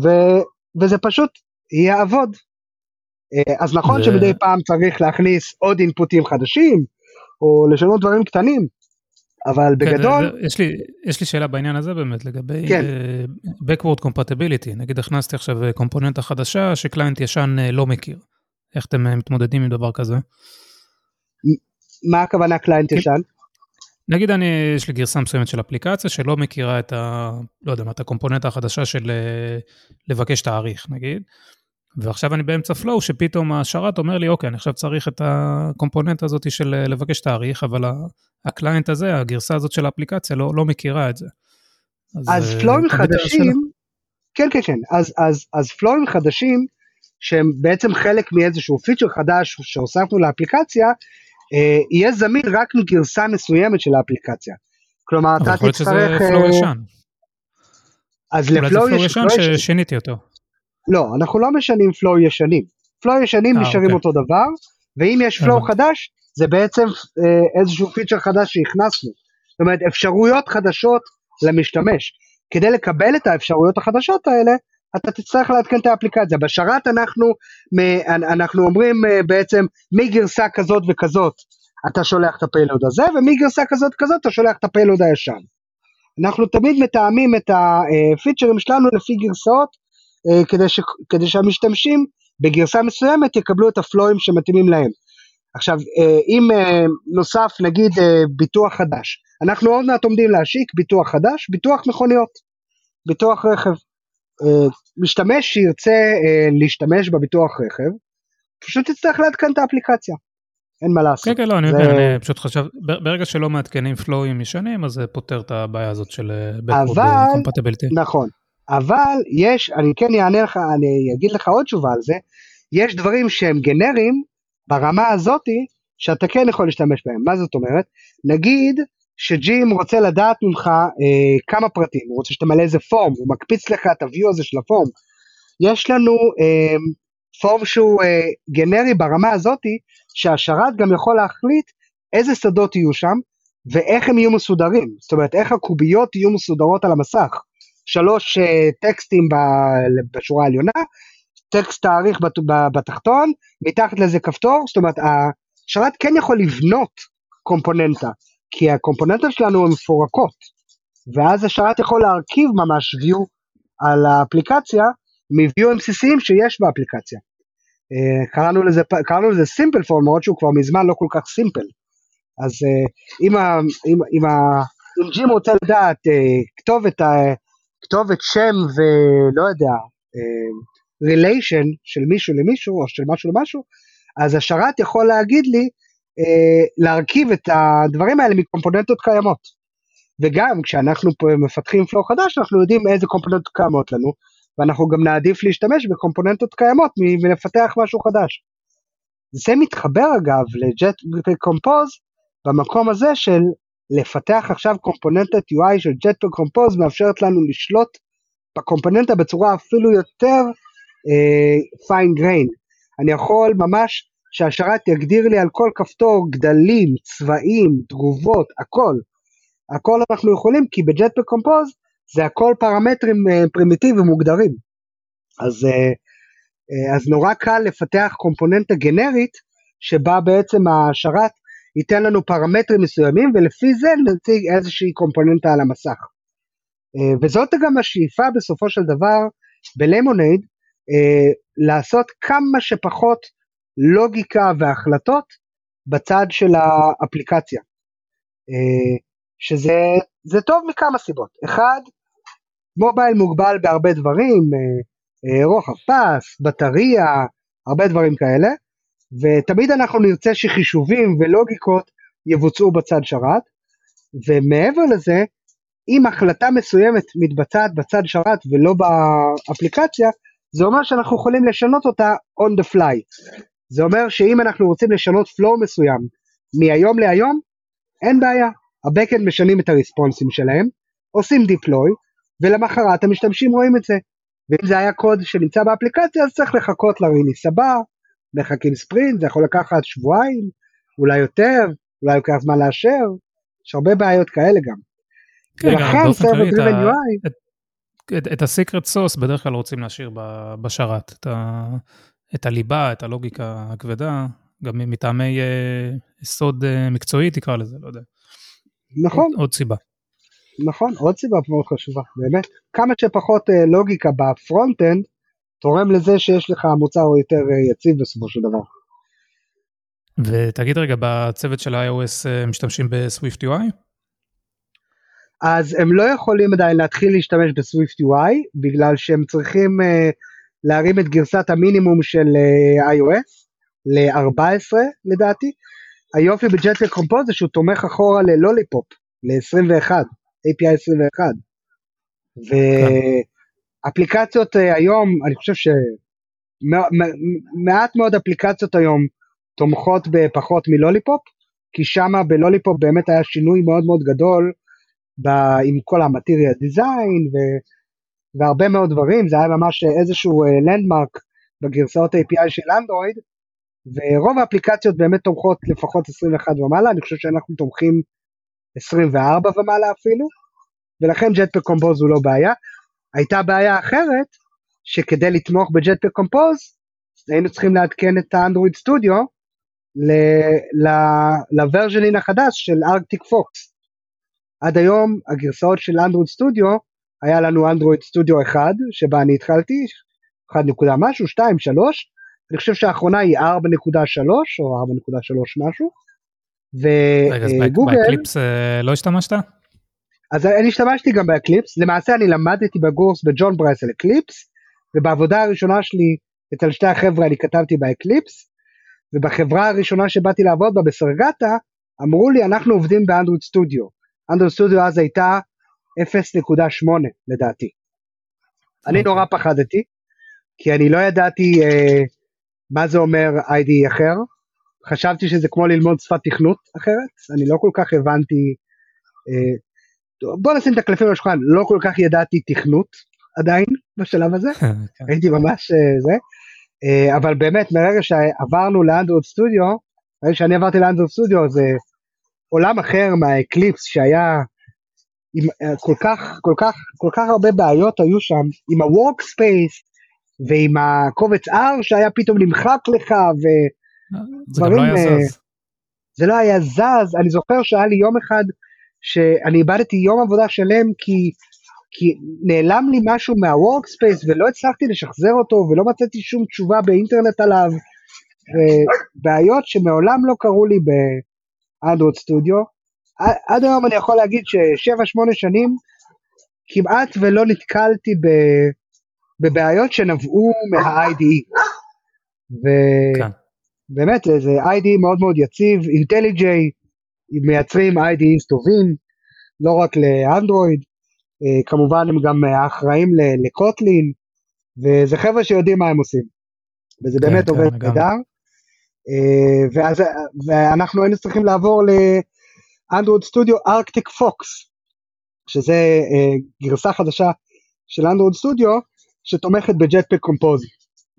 S2: ו, וזה פשוט יעבוד. אה, אז נכון ו... שמדי פעם צריך להכניס עוד אינפוטים חדשים, או לשנות דברים קטנים, אבל כן, בגדול...
S1: יש לי, יש לי שאלה בעניין הזה באמת, לגבי כן. uh, backward compatibility. נגיד הכנסתי עכשיו קומפוננטה חדשה שקליינט ישן uh, לא מכיר. איך אתם uh, מתמודדים עם דבר כזה?
S2: מה הכוונה קליינט כן. ישן?
S1: נגיד אני, יש לי גרסה מסוימת של אפליקציה שלא מכירה את ה... לא יודע מה, את הקומפוננטה החדשה של לבקש תאריך, נגיד. ועכשיו אני באמצע flow, שפתאום השרת אומר לי, אוקיי, אני עכשיו צריך את ה component הזאת של אה, לבקש תאריך, אבל ה client הזה, הגרסה הזאת של האפליקציה, לא, לא מכירה את זה.
S2: אז, אז אה, פלואים חדשים, כן, כן, כן, אז, אז, אז פלואים חדשים, שהם בעצם חלק מאיזשהו פיצ'ר חדש שהוספנו לאפליקציה, אה, יהיה זמין רק מגרסה מסוימת של האפליקציה. כלומר, אתה תצטרך...
S1: אה. אז ל flow ישן ששיניתי אותו.
S2: לא, אנחנו לא משנים flow ישנים. flow ישנים אה, אה, נשארים אוקיי. אותו דבר, ואם יש flow חדש, זה בעצם אה, איזשהו פיצ'ר חדש שהכנסנו. זאת אומרת, אפשרויות חדשות למשתמש. כדי לקבל את האפשרויות החדשות האלה, אתה תצטרך לעדכן את האפליקציה. בשרת אנחנו, אנחנו אומרים אה, בעצם מגרסה כזאת וכזאת אתה שולח את ה payload הזה, ומגרסה כזאת וכזאת אתה שולח את ה payload הישן. אנחנו תמיד מתאמים את הפיצ'רים שלנו לפי גרסאות אה, כדי, ש, כדי שהמשתמשים בגרסה מסוימת יקבלו את הפלואים שמתאימים להם. עכשיו, אה, אם אה, נוסף נגיד ביטוח חדש, אנחנו עוד מעט עומדים להשיק ביטוח חדש, ביטוח מכוניות, ביטוח רכב. משתמש שירצה להשתמש בביטוח רכב, פשוט יצטרך לעדכן את האפליקציה. אין מה לעשות.
S1: כן, כן, לא, אני יודע, אני פשוט חשב, ברגע שלא מעדכנים פלואים ישנים, אז זה פותר את הבעיה הזאת של
S2: Backward Compatibility. נכון, אבל יש, אני כן אענה לך, אני אגיד לך עוד תשובה על זה, יש דברים שהם גנריים ברמה הזאתי, שאתה כן יכול להשתמש בהם. מה זאת אומרת? נגיד שג'ים רוצה לדעת ממך אה, כמה פרטים, הוא רוצה שתמלא איזה פורם, הוא מקפיץ לך את הוויו הזה של הפורם. יש לנו אה, פורם שהוא אה, גנרי ברמה הזאתי, שהשרת גם יכול להחליט איזה שדות יהיו שם, ואיך הם יהיו מסודרים. זאת אומרת, איך הקוביות יהיו מסודרות על המסך. שלוש uh, טקסטים בשורה העליונה, טקסט תאריך בת, בתחתון, מתחת לזה כפתור, זאת אומרת השרת כן יכול לבנות קומפוננטה, כי הקומפוננטות שלנו הן מפורקות, ואז השרת יכול להרכיב ממש view על האפליקציה מ-view בסיסיים שיש באפליקציה. Uh, קראנו לזה, קראנו לזה simple form, למרות שהוא כבר מזמן לא כל כך simple. אז uh, אם, אם, אם, אם ג'ים רוצה לדעת uh, כתובת, כתובת שם ולא יודע, relation של מישהו למישהו או של משהו למשהו, אז השרת יכול להגיד לי אה, להרכיב את הדברים האלה מקומפוננטות קיימות. וגם כשאנחנו מפתחים פלואו חדש אנחנו יודעים איזה קומפוננטות קיימות לנו ואנחנו גם נעדיף להשתמש בקומפוננטות קיימות ולפתח משהו חדש. זה מתחבר אגב לג'ט קומפוז במקום הזה של לפתח עכשיו קומפוננטת UI של ג'ט קומפוז מאפשרת לנו לשלוט בקומפוננטה בצורה אפילו יותר פיין uh, גריין. אני יכול ממש שהשרת יגדיר לי על כל כפתור גדלים, צבעים, תגובות, הכל. הכל אנחנו יכולים כי בג'טפק קומפוז זה הכל פרמטרים uh, פרימיטיביים מוגדרים. אז, uh, uh, אז נורא קל לפתח קומפוננטה גנרית שבה בעצם השרת ייתן לנו פרמטרים מסוימים ולפי זה נציג איזושהי קומפוננטה על המסך. וזאת גם השאיפה בסופו של דבר בלמונייד, אה, לעשות כמה שפחות לוגיקה והחלטות בצד של האפליקציה. אה, שזה טוב מכמה סיבות. אחד, מובייל מוגבל בהרבה דברים, אה, אה, רוחב פס, בטריה, הרבה דברים כאלה, ותמיד אנחנו נרצה שחישובים ולוגיקות יבוצעו בצד שרת, ומעבר לזה, אם החלטה מסוימת מתבצעת בצד שרת ולא באפליקציה, זה אומר שאנחנו יכולים לשנות אותה on the fly. זה אומר שאם אנחנו רוצים לשנות flow מסוים מהיום להיום, אין בעיה. ה-Backend משנים את הריספונסים שלהם, עושים deploy, ולמחרת המשתמשים רואים את זה. ואם זה היה קוד שנמצא באפליקציה, אז צריך לחכות לריליס הבא, מחכים ספרינט, זה יכול לקחת שבועיים, אולי יותר, אולי לוקח זמן לאשר, יש הרבה בעיות כאלה גם.
S1: כן, ולכן סרבר דריבן UI... את, את ה secret sauce בדרך כלל רוצים להשאיר בשרת, את, את הליבה, את הלוגיקה הכבדה, גם מטעמי אה, סוד אה, מקצועי תקרא לזה, לא יודע.
S2: נכון.
S1: עוד, עוד סיבה.
S2: נכון, עוד סיבה מאוד חשובה, באמת. כמה שפחות אה, לוגיקה ב front-end, תורם לזה שיש לך מוצר יותר אה, יציב בסופו של דבר.
S1: ותגיד רגע, בצוות של iOS אה, משתמשים ב SwiftUI?
S2: אז הם לא יכולים עדיין להתחיל להשתמש ב SwiftUI, בגלל שהם צריכים uh, להרים את גרסת המינימום של uh, iOS ל-14 לדעתי. היופי ב Jetpack Compose זה שהוא תומך אחורה ל Lollipop, ל-21, API 21. ואפליקציות uh, היום, אני חושב שמעט מאוד אפליקציות היום תומכות בפחות מ Lollipop, כי שמה ב Lollipop באמת היה שינוי מאוד מאוד גדול. ב, עם כל ה Material Design ו, והרבה מאוד דברים, זה היה ממש איזשהו landmark uh, בגרסאות API של אנדרואיד, ורוב האפליקציות באמת תומכות לפחות 21 ומעלה, אני חושב שאנחנו תומכים 24 ומעלה אפילו, ולכן Jetpack Compose הוא לא בעיה. הייתה בעיה אחרת, שכדי לתמוך ב Jetpack Compose, היינו צריכים לעדכן את ה Android Studio ל version החדש של Arctic Fox. עד היום הגרסאות של Android Studio, היה לנו Android Studio 1, שבה אני התחלתי, 1 נקודה משהו, 2, 3, אני חושב שהאחרונה היא 4.3 או 4.3 משהו,
S1: וגוגל... רגע, אז ב Eclipse אה, לא השתמשת?
S2: אז אני השתמשתי גם ב Eclipse, למעשה אני למדתי בקורס בג'ון ברייס על Eclipse, ובעבודה הראשונה שלי אצל שתי החבר'ה אני כתבתי ב Eclipse, ובחברה הראשונה שבאתי לעבוד בה בסרגטה, אמרו לי אנחנו עובדים ב Android Studio. Android Studio אז הייתה 0.8 לדעתי. אני נורא אוקיי. פחדתי, כי אני לא ידעתי אה, מה זה אומר IDE אחר. חשבתי שזה כמו ללמוד שפת תכנות אחרת, אני לא כל כך הבנתי, אה, בוא נשים את הקלפים על השולחן, לא כל כך ידעתי תכנות עדיין בשלב הזה, כן. הייתי ממש אה, זה, אה, אבל באמת מרגע שעברנו לאנדרואיד סטודיו, שאני עברתי לאנדרואיד סטודיו זה עולם אחר מהאקליפס שהיה עם uh, כל כך, כל כך, כל כך הרבה בעיות היו שם עם ה-workspace, ועם הקובץ R שהיה פתאום נמחק לך,
S1: זה גם לא היה
S2: אה,
S1: זז.
S2: זה לא היה זז, אני זוכר שהיה לי יום אחד שאני איבדתי יום עבודה שלם כי, כי נעלם לי משהו מהוורקספייס ולא הצלחתי לשחזר אותו ולא מצאתי שום תשובה באינטרנט עליו, ובעיות שמעולם לא קרו לי באנדרואיד סטודיו. עד היום אני יכול להגיד ששבע שמונה שנים כמעט ולא נתקלתי ב, בבעיות שנבעו מה-IDE.
S1: כן.
S2: ובאמת זה IDE מאוד מאוד יציב, אינטליג'יי מייצרים IDEs טובים, לא רק לאנדרואיד, אה, כמובן הם גם אחראים לקוטלין, וזה חבר'ה שיודעים מה הם עושים, וזה
S1: כן,
S2: באמת
S1: כן,
S2: עובד
S1: לגמרי.
S2: נהדר. אה, ואז, ואנחנו היינו צריכים לעבור לאנדרואיד סטודיו ארקטיק פוקס, שזה אה, גרסה חדשה של אנדרואיד סטודיו, שתומכת ב-Jetpack Compose,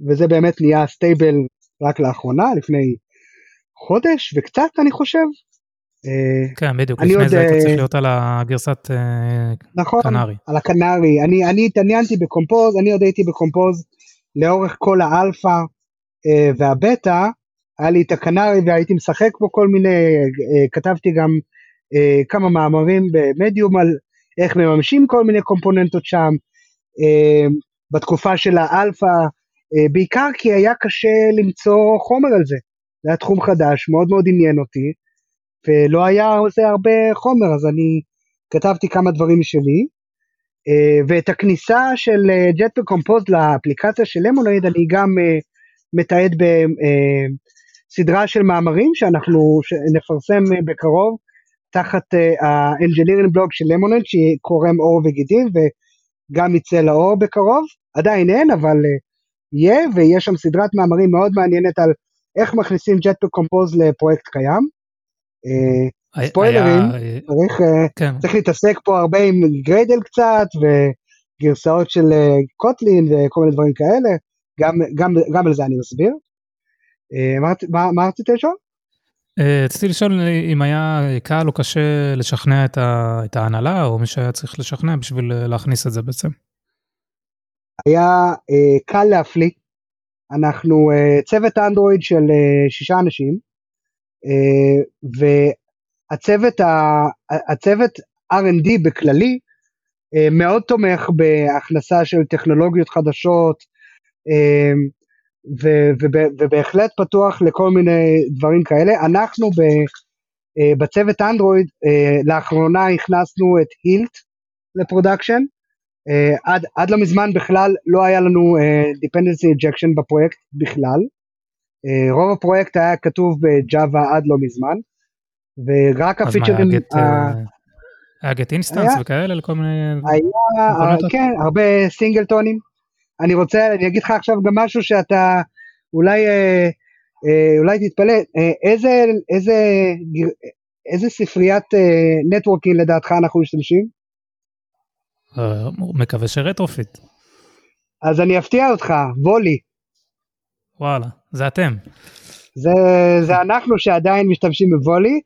S2: וזה באמת נהיה stable רק לאחרונה, לפני חודש וקצת אני חושב. אה,
S1: כן, בדיוק, לפני זה היית
S2: אה,
S1: צריך להיות על הגרסת אה,
S2: נכון,
S1: Canary.
S2: על ה-Canary, אני, אני התעניינתי ב-Compose, אני עוד הייתי ב-Compose לאורך כל האלפא והבטא, היה לי את ה-Canary והייתי משחק בו כל מיני, כתבתי גם אה, כמה מאמרים ב-Medium על איך מממשים כל מיני קומפוננטות שם, אה, בתקופה של האלפא, אה, בעיקר כי היה קשה למצוא חומר על זה, זה היה תחום חדש, מאוד מאוד עניין אותי, ולא היה זה הרבה חומר, אז אני כתבתי כמה דברים שלי, אה, ואת הכניסה של ג'טפק קומפוז לאפליקציה של למונייד אני גם אה, מתעד בסדרה של מאמרים שאנחנו נפרסם אה, בקרוב, תחת ה-engineering blog של למונייד שקורם עור וגידים וגם יצא לאור בקרוב, עדיין אין אבל אה, יהיה ויש שם סדרת מאמרים מאוד מעניינת על איך מכניסים ג'טפק קומפוז לפרויקט קיים. אה, ספוילרים. צריך, אה,
S1: כן,
S2: צריך להתעסק פה הרבה עם גריידל קצת וגרסאות של אה, קוטלין וכל מיני דברים כאלה, גם, גם, גם על זה אני מסביר. אה, מה, מה רצית לשאול?
S1: אה, רציתי לשאול אם היה קל או קשה לשכנע את ההנהלה, או מי שהיה צריך לשכנע בשביל אה, להכניס את זה בעצם.
S2: היה אה, קל להפליא. אנחנו צוות אנדרואיד של שישה אנשים, והצוות ה, הצוות R&D בכללי מאוד תומך בהכנסה של טכנולוגיות חדשות, ו- וב- ובהחלט פתוח לכל מיני דברים כאלה. אנחנו ב, אה, בצוות אנדרואיד אה, לאחרונה הכנסנו את Hilt ל-production. אה, עד, עד לא מזמן בכלל לא היה לנו dependency injection בפרויקט בכלל. רוב הפרויקט היה כתוב ב-Java עד לא מזמן. ורק הפיצ'רים,
S1: היה get
S2: instance
S1: וכאלה לכל מיני...
S2: היה? כן, הרבה סינגלטונים. אני רוצה, אני אגיד לך עכשיו גם משהו שאתה אולי, אה, אה, אולי תתפלא, אה, איזה, איזה, איזה ספריית networking לדעתך אנחנו משתמשים?
S1: אה, מקווה ש-Retrofit.
S2: אז אני אפתיע אותך, Volley.
S1: וואלה, זה אתם.
S2: זה, זה אנחנו שעדיין משתמשים ב-Volley,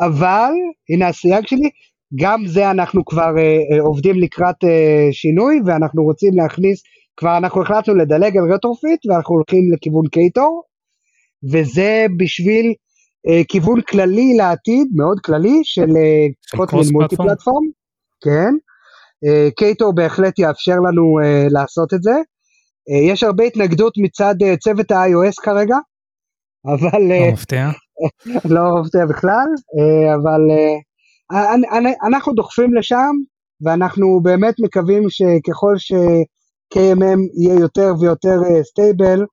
S2: אבל, הנה הסייג שלי, גם זה אנחנו כבר אה, אה, עובדים לקראת אה, שינוי, ואנחנו רוצים להכניס, כבר אנחנו החלטנו לדלג על Retrofit, ואנחנו הולכים לכיוון Ktor, וזה בשביל אה, כיוון כללי לעתיד, מאוד כללי, של אה,
S1: cross
S2: multi?
S1: platform,
S2: כן. אה, Ktor בהחלט יאפשר לנו אה, לעשות את זה. אה, יש הרבה התנגדות מצד אה, צוות ה-iOS כרגע, אבל
S1: לא
S2: אה,
S1: מפתיע.
S2: לא מפתיע בכלל, אה, אבל אנ- אנ- אנחנו דוחפים לשם, ואנחנו באמת מקווים שככל ש-KMM יהיה יותר ויותר stable,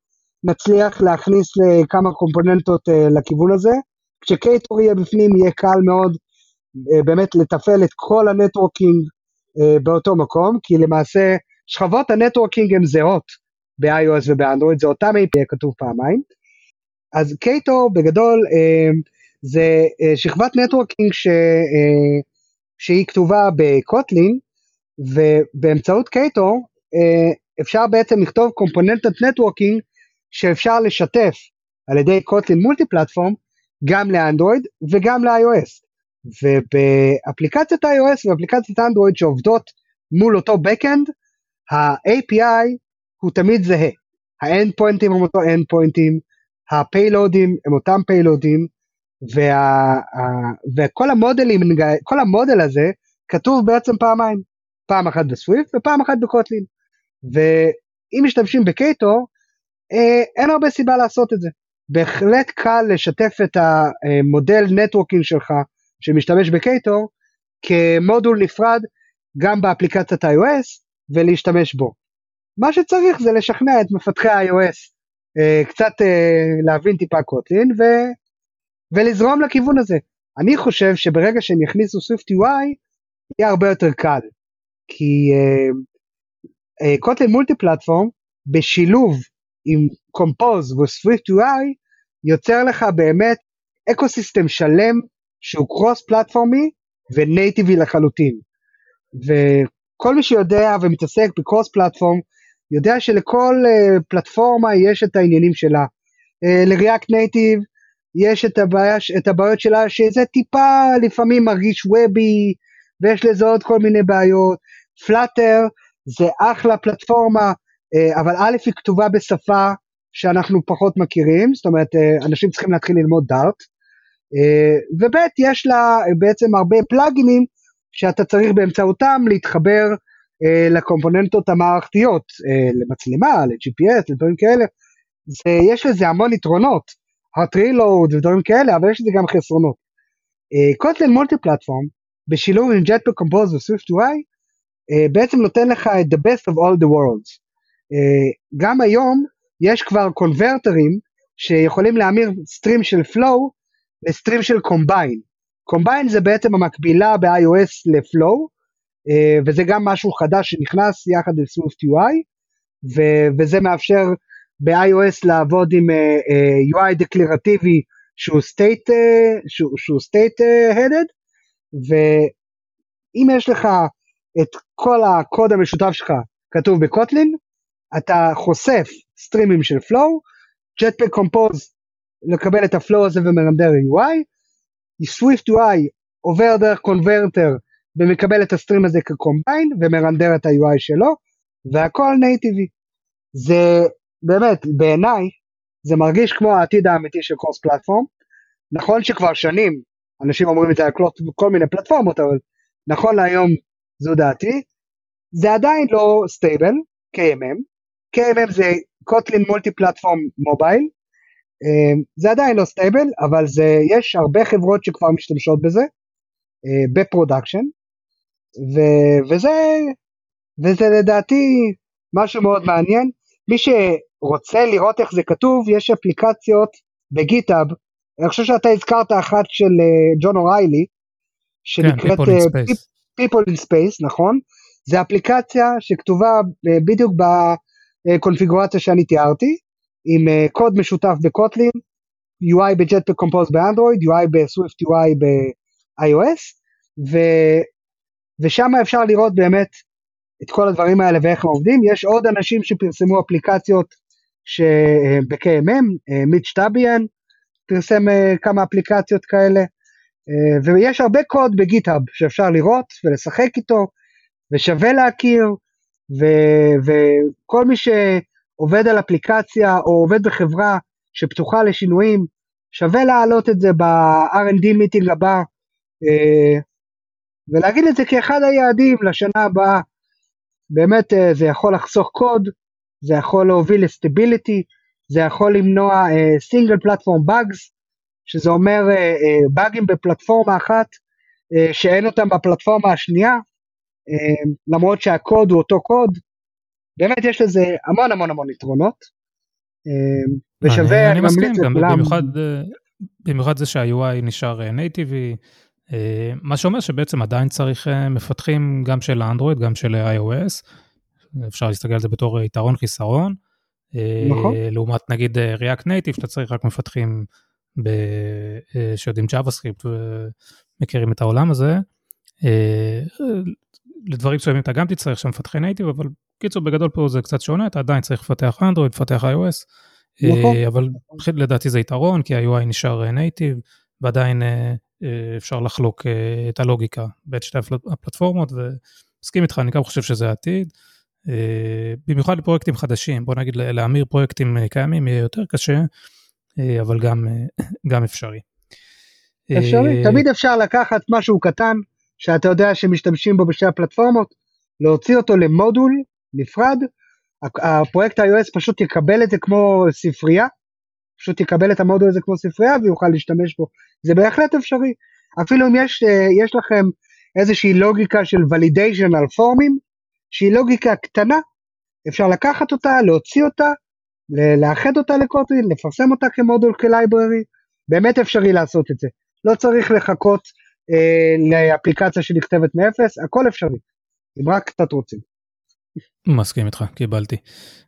S2: נצליח להכניס אה, כמה קומפוננטות אה, לכיוון הזה. כש-Ktor יהיה בפנים יהיה קל מאוד אה, באמת לתפעל את כל ה-networking אה, באותו מקום, כי למעשה שכבות ה-networking הן זהות ב-iOS ובאנדרואיד, זה אותם API כתוב פעמיים. אז Ktor בגדול אה, זה אה, שכבת networking ש, אה, שהיא כתובה ב-Kotlin, ובאמצעות Ktor אה, אפשר בעצם לכתוב קומפוננטת networking שאפשר לשתף על ידי Kotlin Multiplatform גם לאנדרואיד וגם ל-iOS. ובאפליקציית iOS ואפליקציית אנדרואיד שעובדות מול אותו backend, ה-API הוא תמיד זהה. ה-endpointים הם אותו endpointים, ה-payloadים הם אותם payloadים, וה, וכל המודלים, כל המודל הזה כתוב בעצם פעמיים, פעם אחת ב-Swift ופעם אחת ב-Kotlin. ואם משתמשים ב-Ktor, אה, אין הרבה סיבה לעשות את זה. בהחלט קל לשתף את המודול networking שלך שמשתמש ב-Ktor כמודול נפרד גם באפליקציית iOS ולהשתמש בו. מה שצריך זה לשכנע את מפתחי iOS אה, קצת אה, להבין טיפה Kotlin ו, ולזרום לכיוון הזה. אני חושב שברגע שהם יכניסו Swift UI יהיה הרבה יותר קל. כי Kotlin Multiplatform בשילוב עם Compose ו-Swift UI יוצר לך באמת ecosystem שלם שהוא cross פלטפורמי ו-nativeי לחלוטין. וכל מי שיודע ומתעסק בקרוס פלטפורם יודע שלכל uh, פלטפורמה יש את העניינים שלה. Uh, לריאקט נייטיב יש את, הבעיה, את הבעיות שלה שזה טיפה לפעמים מרגיש וובי ויש לזה עוד כל מיני בעיות. פלאטר זה אחלה פלטפורמה אה, אבל א' היא כתובה בשפה שאנחנו פחות מכירים, זאת אומרת אה, אנשים צריכים להתחיל ללמוד דארט, אה, וב' יש לה בעצם הרבה פלאגינים שאתה צריך באמצעותם להתחבר לקומפוננטות המערכתיות, למצלמה, ל-GPS, לדברים כאלה, זה, יש לזה המון יתרונות, reload ודברים כאלה, אבל יש לזה גם חסרונות. קוטלין מולטי פלטפורם, בשילוב עם Jetpack Compose ו-Swift UI, בעצם נותן לך את the best of all the worlds. אה, גם היום יש כבר קונברטרים שיכולים להמיר סטרים של flow לסטרים של קומביין. קומביין זה בעצם המקבילה ב-iOS לפלואו, אה, וזה גם משהו חדש שנכנס יחד עם סוויפט UI, וזה מאפשר ב-iOS לעבוד עם uh, UI דקלרטיבי שהוא state, שהוא, שהוא state uh, ואם יש לך את כל הקוד המשותף שלך כתוב ב-Kotlin, אתה חושף streamים של Flow, Jetpack Compose מקבל את ה-Flow הזה ומרנדר UI, Swift UI עובר דרך converter ומקבל את ה-stream הזה כ-Combine ומרנדר את ה-UI שלו, והכל nativeי. זה באמת, בעיניי, זה מרגיש כמו העתיד האמיתי של cross platform. נכון שכבר שנים אנשים אומרים את זה על כל מיני פלטפורמות, אבל נכון להיום זו דעתי. זה עדיין לא stable, KMM, KMM זה Kotlin Multiplatform Mobile, זה עדיין לא stable, אבל זה, יש הרבה חברות שכבר משתמשות בזה, אה, ב-production, וזה, וזה לדעתי משהו מאוד מעניין. מי שרוצה לראות איך זה כתוב, יש אפליקציות בגיטאב, אני חושב שאתה הזכרת אחת של אה, ג'ון אוריילי, שנקראת
S1: כן, People in Space.
S2: People in Space, נכון? זה אפליקציה שכתובה בדיוק קונפיגורציה שאני תיארתי, עם אה, קוד משותף בקוטלין, UI בג'טפק קומפוז באנדרואיד, UI בסוויפט UI ב-iOS, ו... ושם אפשר לראות באמת את כל הדברים האלה ואיך הם עובדים. יש עוד אנשים שפרסמו אפליקציות ב-KMM, אה, מיץ' טאביאן פרסם אה, כמה אפליקציות כאלה, ויש הרבה קוד בגיטהאב שאפשר לראות ולשחק איתו, ושווה להכיר, ו- וכל מי שעובד על אפליקציה או עובד בחברה שפתוחה לשינויים, שווה להעלות את זה ב-R&D מיטינג הבא, אה, ולהגיד את זה כאחד היעדים לשנה הבאה. באמת אה, זה יכול לחסוך קוד, זה יכול להוביל לסטביליטי, זה יכול למנוע סינגל פלטפורם באגס, שזה אומר באגים uh, uh, בפלטפורמה אחת uh, שאין אותם בפלטפורמה השנייה, למרות שהקוד הוא אותו קוד, באמת יש לזה המון המון המון יתרונות, ושווה,
S1: אני, אני מסכים, גם במיוחד, אה, במיוחד זה שה-UI נשאר נייטיבי, אה, אה, מה שאומר שבעצם עדיין צריך מפתחים גם של אנדרואיד, גם של iOS, אפשר להסתכל על זה בתור יתרון חיסרון. נכון. לעומת נגיד React Native, שאתה צריך רק מפתחים ב... שיודעים JavaScript ומכירים את העולם הזה. לדברים מסוימים אתה גם תצטרך שם מפתחי נייטיב, אבל קיצור בגדול פה זה קצת שונה, אתה עדיין צריך לפתח אנדרואיד, לפתח iOS, נכון. אה, אבל לדעתי זה יתרון, כי ה-UI נשאר נייטיב, ועדיין אה, אה, אפשר לחלוק את הלוגיקה בין שתי הפלטפורמות, ומסכים איתך, אני גם חושב שזה העתיד. במיוחד לפרויקטים חדשים, בוא נגיד להמיר פרויקטים קיימים יהיה יותר קשה, אבל גם, גם אפשרי.
S2: אפשרי, תמיד אפשר לקחת משהו קטן, שאתה יודע שמשתמשים בו בשתי הפלטפורמות, להוציא אותו למודול נפרד, הפרויקט iOS פשוט יקבל את זה כמו ספרייה, פשוט יקבל את המודול הזה כמו ספרייה ויוכל להשתמש בו. זה בהחלט אפשרי. אפילו אם יש, אה, יש לכם איזושהי לוגיקה של ולידיישן על פורמים, שהיא לוגיקה קטנה, אפשר לקחת אותה, להוציא אותה, לאחד אותה לקוטרין, לפרסם אותה כמודול כלייבררי, באמת אפשרי לעשות את זה. לא צריך לחכות אה, לאפליקציה שנכתבת מאפס, הכל אפשרי, אם רק קצת רוצים.
S1: מסכים איתך, קיבלתי.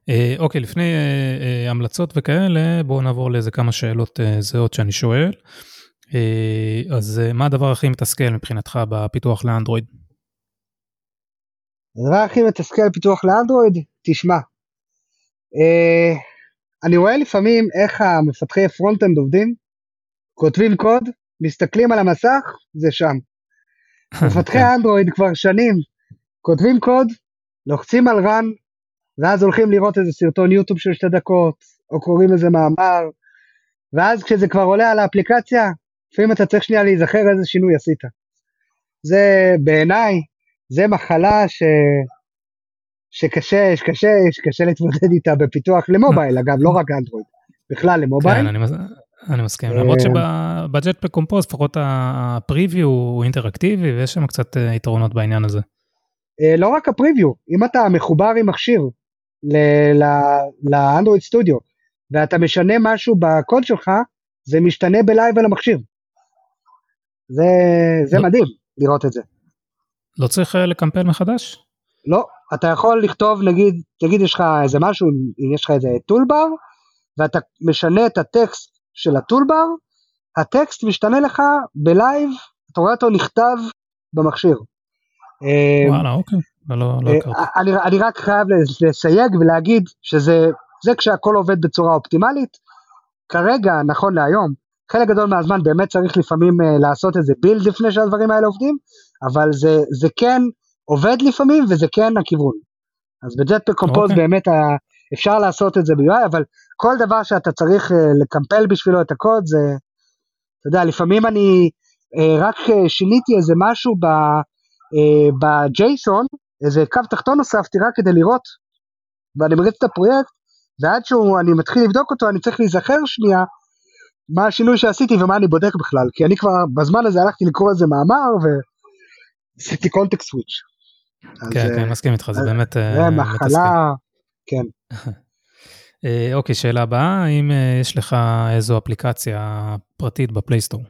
S1: אה, אוקיי, לפני אה, אה, המלצות וכאלה, בואו נעבור לאיזה כמה שאלות אה, זהות שאני שואל. אה, אז אה, מה הדבר הכי מתסכל מבחינתך בפיתוח לאנדרואיד?
S2: הדבר הכי מתסכל בפיתוח לאנדרואיד, תשמע, אני רואה לפעמים איך המפתחי front-end עובדים, כותבים קוד, מסתכלים על המסך, זה שם. מפתחי. אנדרואיד כבר שנים כותבים קוד, לוחצים על run, ואז הולכים לראות איזה סרטון יוטיוב של שתי דקות, או קוראים איזה מאמר, ואז כשזה כבר עולה על האפליקציה, לפעמים אתה צריך שנייה להיזכר איזה שינוי עשית. זה בעיניי, זה מחלה ש... שקשה, שקשה, שקשה להתמודד איתה בפיתוח למובייל, אגב, לא רק אנדרואיד, בכלל למובייל.
S1: כן, אני, אני מסכים, למרות אה, שב-Jetpack Compose לפחות ה-preview הוא אינטראקטיבי ויש שם קצת אה, יתרונות בעניין הזה.
S2: אה, לא רק ה-preview, אם אתה מחובר עם מכשיר לאנדרואיד סטודיו ואתה משנה משהו בקוד שלך, זה משתנה ב-live על המכשיר. זה, זה לא, מדהים לראות את זה.
S1: לא צריך לקמפל מחדש?
S2: לא, אתה יכול לכתוב נגיד, תגיד יש לך איזה משהו, אם יש לך איזה toolbar, ואתה משנה את הטקסט של ה toolbar, הטקסט משתנה לך ב live, אתה רואה אותו נכתב במכשיר.
S1: וואלה, אוקיי. לא, לא, לא
S2: אה, אני, אני רק חייב לסייג ולהגיד שזה זה כשהכל עובד בצורה אופטימלית. כרגע, נכון להיום, חלק גדול מהזמן באמת צריך לפעמים uh, לעשות איזה build לפני שהדברים האלה עובדים, אבל זה, זה כן עובד לפעמים וזה כן הכיוון. אז בג'טפק קומפוז okay. אוקיי. באמת ה, אפשר לעשות את זה ב-UI, אבל כל דבר שאתה צריך uh, לקמפל בשבילו את הקוד זה, אתה יודע, לפעמים אני uh, רק uh, שיניתי איזה משהו. אה, בג'ייסון, איזה קו תחתון הוספתי רק כדי לראות, ואני מריץ את הפרויקט, ועד שאני מתחיל לבדוק אותו אני צריך להיזכר שנייה מה השינוי שעשיתי ומה אני בודק בכלל, כי אני כבר בזמן הזה הלכתי לקרוא איזה מאמר ועשיתי קונטקסט סוויץ'.
S1: כן, כן, מסכים איתך, זה באמת
S2: זה אה, מחלה, כן.
S1: אה, אוקיי, שאלה הבאה, האם יש לך איזו אפליקציה פרטית ב Play Store?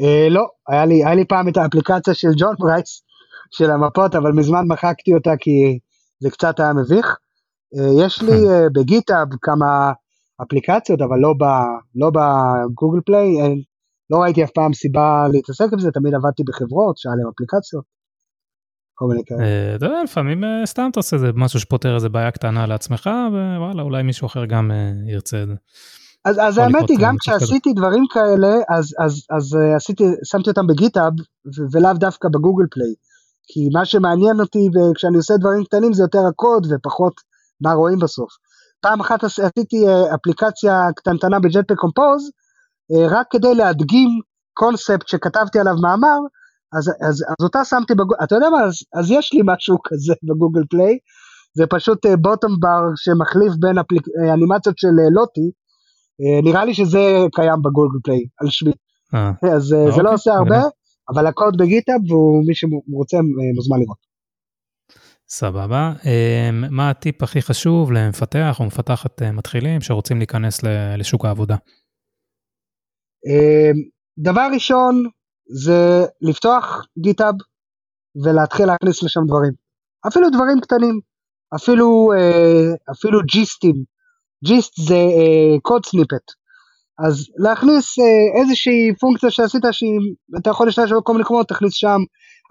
S2: אה, לא, היה לי, היה לי פעם את האפליקציה של ג'ון ברייס, של המפות, אבל מזמן מחקתי אותה כי זה קצת היה מביך. אה, יש לי אה, ב GitHub כמה אפליקציות, אבל לא, ב, לא ב Google Play, אה, לא ראיתי אף פעם סיבה להתעסק עם זה, תמיד עבדתי בחברות שהיה להם אפליקציות. כל מיני כאלה.
S1: אה, אתה יודע, לפעמים אה, סתם אתה עושה איזה משהו שפותר איזה בעיה קטנה לעצמך, ווואלה, אולי מישהו אחר גם ירצה את זה.
S2: אז, אז האמת היא, גם כשעשיתי כזה. דברים כאלה, אז, אז, אז עשיתי, שמתי אותם בגיטאב, ולאו דווקא בגוגל פליי. כי מה שמעניין אותי כשאני עושה דברים קטנים זה יותר הקוד ופחות מה רואים בסוף. פעם אחת עשיתי אפליקציה קטנטנה בג'טפק קומפוז, רק כדי להדגים קונספט שכתבתי עליו מאמר, אז, אז, אז אותה שמתי בגוגל, אתה יודע מה, אז, אז יש לי משהו כזה בגוגל פליי, זה פשוט בוטום uh, בר שמחליף בין אפליק, uh, אנימציות של uh, לוטי, אה, נראה לי שזה קיים בגוגל פליי על שמי. אה. אז זה לא אוקיי, עושה הרבה, אבל הקוד בגיטאב ומי שרוצה אה, מוזמן לראות.
S1: סבבה. מה הטיפ הכי חשוב למפתח או מפתחת מתחילים שרוצים להיכנס לשוק העבודה?
S2: דבר ראשון זה לפתוח GitHub ולהתחיל להכניס לשם דברים. אפילו דברים קטנים, אפילו, אפילו gistים gist זה קוד uh, snippet. אז להכניס uh, איזושהי פונקציה שעשית שאתה יכול להשתמש מכל מיני מקומות, תכניס שם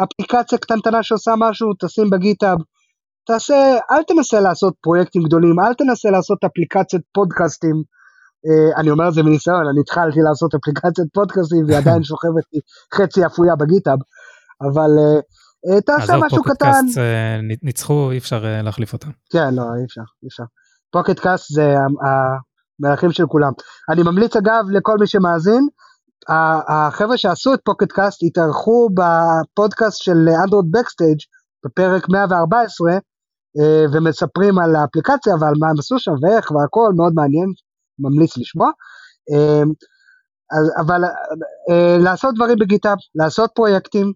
S2: אפליקציה קטנטנה שעושה משהו, תשים ב GitHub. תעשה, אל תנסה לעשות פרויקטים גדולים, אל תנסה לעשות אפליקציית פודקאסטים. Uh, אני אומר את זה מניסיון, אני התחלתי לעשות אפליקציית פודקאסטים והיא עדיין שוכבת לי חצי אפויה ב GitHub, אבל uh, תעשה משהו קטן.
S1: ניצחו, אי אפשר להחליף אותם.
S2: כן, לא, אי אפשר, אי אפשר. Pocket Casts זה המלכים של כולם. אני ממליץ אגב לכל מי שמאזין, החבר'ה שעשו את Pocket Casts התארחו בפודקאסט של Android Backstage בפרק 114 אה, ומספרים על האפליקציה ועל מה הם עשו שם ואיך והכל מאוד מעניין, ממליץ לשמוע. אה, אבל אה, לעשות דברים ב GitHub, לעשות פרויקטים,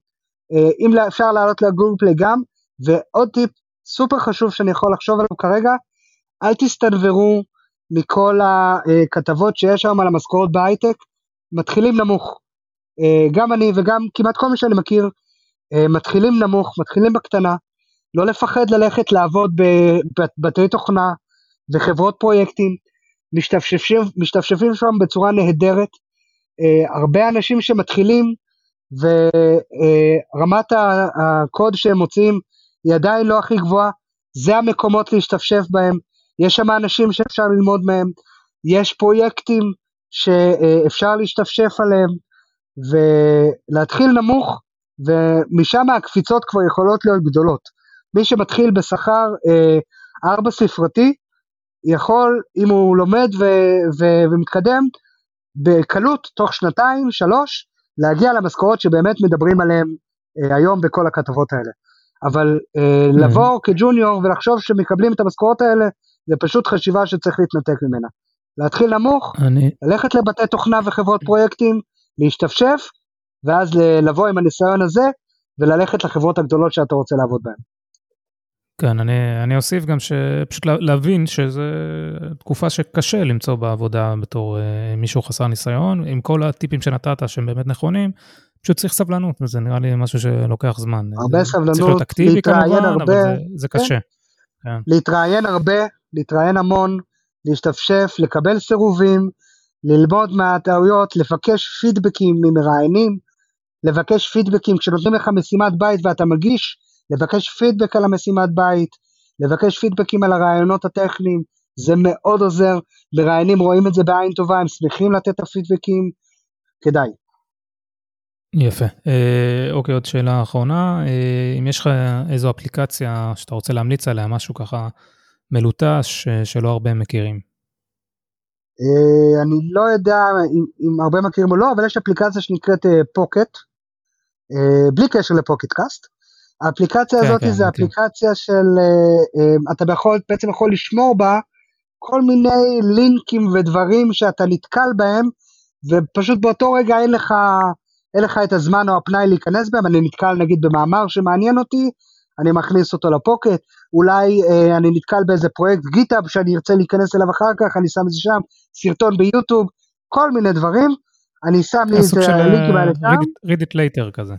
S2: אם אפשר לעלות ל Google Play גם, ועוד טיפ סופר חשוב שאני יכול לחשוב עליו כרגע, אל תסתנוורו מכל הכתבות שיש היום על המשכורות בהייטק, מתחילים נמוך. גם אני וגם כמעט כל מי שאני מכיר, מתחילים נמוך, מתחילים בקטנה, לא לפחד ללכת לעבוד בבתי תוכנה וחברות פרויקטים, משתפשפים, משתפשפים שם בצורה נהדרת. Uh, הרבה אנשים שמתחילים ורמת uh, הקוד שהם מוצאים היא עדיין לא הכי גבוהה, זה המקומות להשתפשף בהם, יש שם אנשים שאפשר ללמוד מהם, יש פרויקטים שאפשר להשתפשף עליהם ולהתחיל נמוך ומשם הקפיצות כבר יכולות להיות גדולות. מי שמתחיל בשכר אה, ארבע ספרתי, יכול, אם הוא לומד ו- ו- ומתקדם, בקלות, תוך שנתיים, שלוש, להגיע למשכורות שבאמת מדברים עליהן אה, היום בכל הכתבות האלה. אבל אה, mm-hmm. לבוא כג'וניור ולחשוב שמקבלים את המשכורות האלה, זה פשוט חשיבה שצריך להתנתק ממנה. להתחיל נמוך, אני... ללכת לבתי תוכנה וחברות פרויקטים, להשתפשף, ואז לבוא עם הניסיון הזה, וללכת לחברות הגדולות שאתה רוצה לעבוד בהן.
S1: כן, אני, אני אוסיף גם שפשוט להבין שזו תקופה שקשה למצוא בעבודה בתור אה, מישהו חסר ניסיון, עם כל הטיפים שנתת שהם באמת נכונים, פשוט צריך סבלנות, וזה נראה לי משהו שלוקח זמן.
S2: הרבה זה, סבלנות, צריך להיות אקטיבי כמובן, הרבה, אבל
S1: זה, זה כן. קשה.
S2: כן. להתראיין הרבה, להתראיין המון, להשתפשף, לקבל סירובים, ללמוד מהטעויות, לבקש פידבקים ממראיינים, לבקש פידבקים כשנותנים לך משימת בית ואתה מגיש, לבקש פידבק על המשימת בית, לבקש פידבקים על הרעיונות הטכניים, זה מאוד עוזר, מראיינים רואים את זה בעין טובה, הם שמחים לתת את הפידבקים, כדאי.
S1: יפה. אה, אוקיי, עוד שאלה אחרונה, אה, אם יש לך איזו אפליקציה שאתה רוצה להמליץ עליה, משהו ככה מלוטש שלא הרבה מכירים.
S2: אה, אני לא יודע אם, אם הרבה מכירים או לא, אבל יש אפליקציה שנקראת פוקט, אה, אה, בלי קשר לפוקט קאסט. האפליקציה כן, הזאת כן, זה כן. אפליקציה של, אה, אה, אתה יכול, בעצם יכול לשמור בה כל מיני לינקים ודברים שאתה נתקל בהם, ופשוט באותו רגע אין לך, אין לך את הזמן או הפנאי להיכנס בהם, אני נתקל נגיד במאמר שמעניין אותי, אני מכניס אותו לפוקט, אולי אה, אני נתקל באיזה פרויקט גיטאב שאני ארצה להיכנס אליו אחר כך, אני שם את זה שם, סרטון ביוטיוב, כל מיני דברים, אני שם לי את הלינקים האלה
S1: שם. read it later כזה.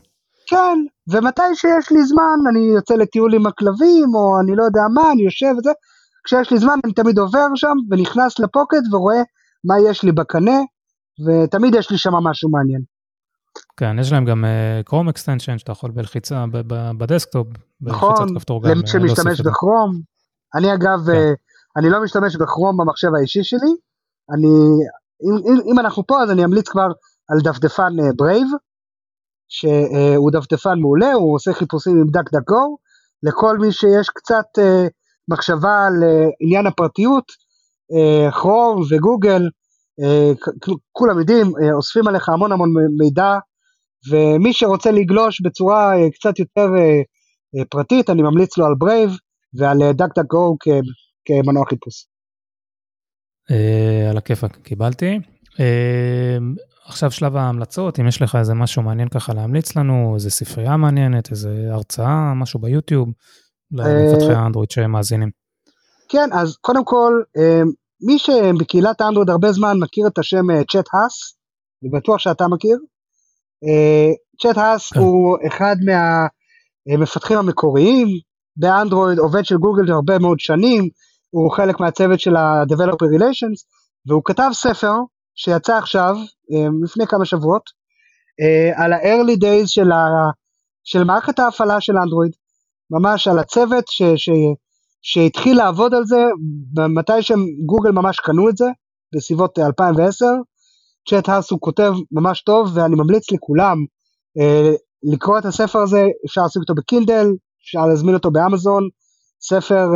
S2: כן, ומתי שיש לי זמן, אני יוצא לטיול עם הכלבים, או אני לא יודע מה, אני יושב וזה, כשיש לי זמן אני תמיד עובר שם, ונכנס לפוקט ורואה מה יש לי בקנה, ותמיד יש לי שם משהו מעניין.
S1: כן, יש להם גם Chrome uh, extension שאתה יכול בלחיצה ב desktop,
S2: נכון, למי uh, שמשתמש ב Chrome. אני אגב, כן. uh, אני לא משתמש ב Chrome במחשב האישי שלי, אני, אם, אם, אם אנחנו פה אז אני אמליץ כבר על דפדפן Brave, uh, שהוא דפדפן מעולה, הוא עושה חיפושים עם DuckDuckGo, לכל מי שיש קצת uh, מחשבה על uh, עניין הפרטיות, Chrome ו Google, uh, כולם יודעים, אוספים עליך המון המון מידע, ומי שרוצה לגלוש בצורה קצת יותר פרטית, אני ממליץ לו על Brave ועל DuckDuckGo כמנוע חיפוש.
S1: על הכיפאק, קיבלתי. עכשיו שלב ההמלצות, אם יש לך איזה משהו מעניין ככה להמליץ לנו, איזה ספרייה מעניינת, איזה הרצאה, משהו ביוטיוב, למפתחי אה, האנדרואיד שמאזינים.
S2: כן, אז קודם כל, אה, מי שבקהילת האנדרואיד הרבה זמן מכיר את השם צ'אט האס, אני בטוח שאתה מכיר. צ'אט האס כן. הוא אחד מהמפתחים המקוריים באנדרואיד, עובד של גוגל הרבה מאוד שנים, הוא חלק מהצוות של ה-Developer Relations, והוא כתב ספר שיצא עכשיו, אה, לפני כמה שבועות, אה, על ה-early days של, ה, של מערכת ההפעלה של אנדרואיד, ממש על הצוות ש, ש, שהתחיל לעבוד על זה, מתי שגוגל ממש קנו את זה, בסביבות 2010, צ'אט האס הוא כותב ממש טוב, ואני ממליץ לכולם אה, לקרוא את הספר הזה, אפשר לעשות אותו בקינדל, אפשר להזמין אותו באמזון, ספר,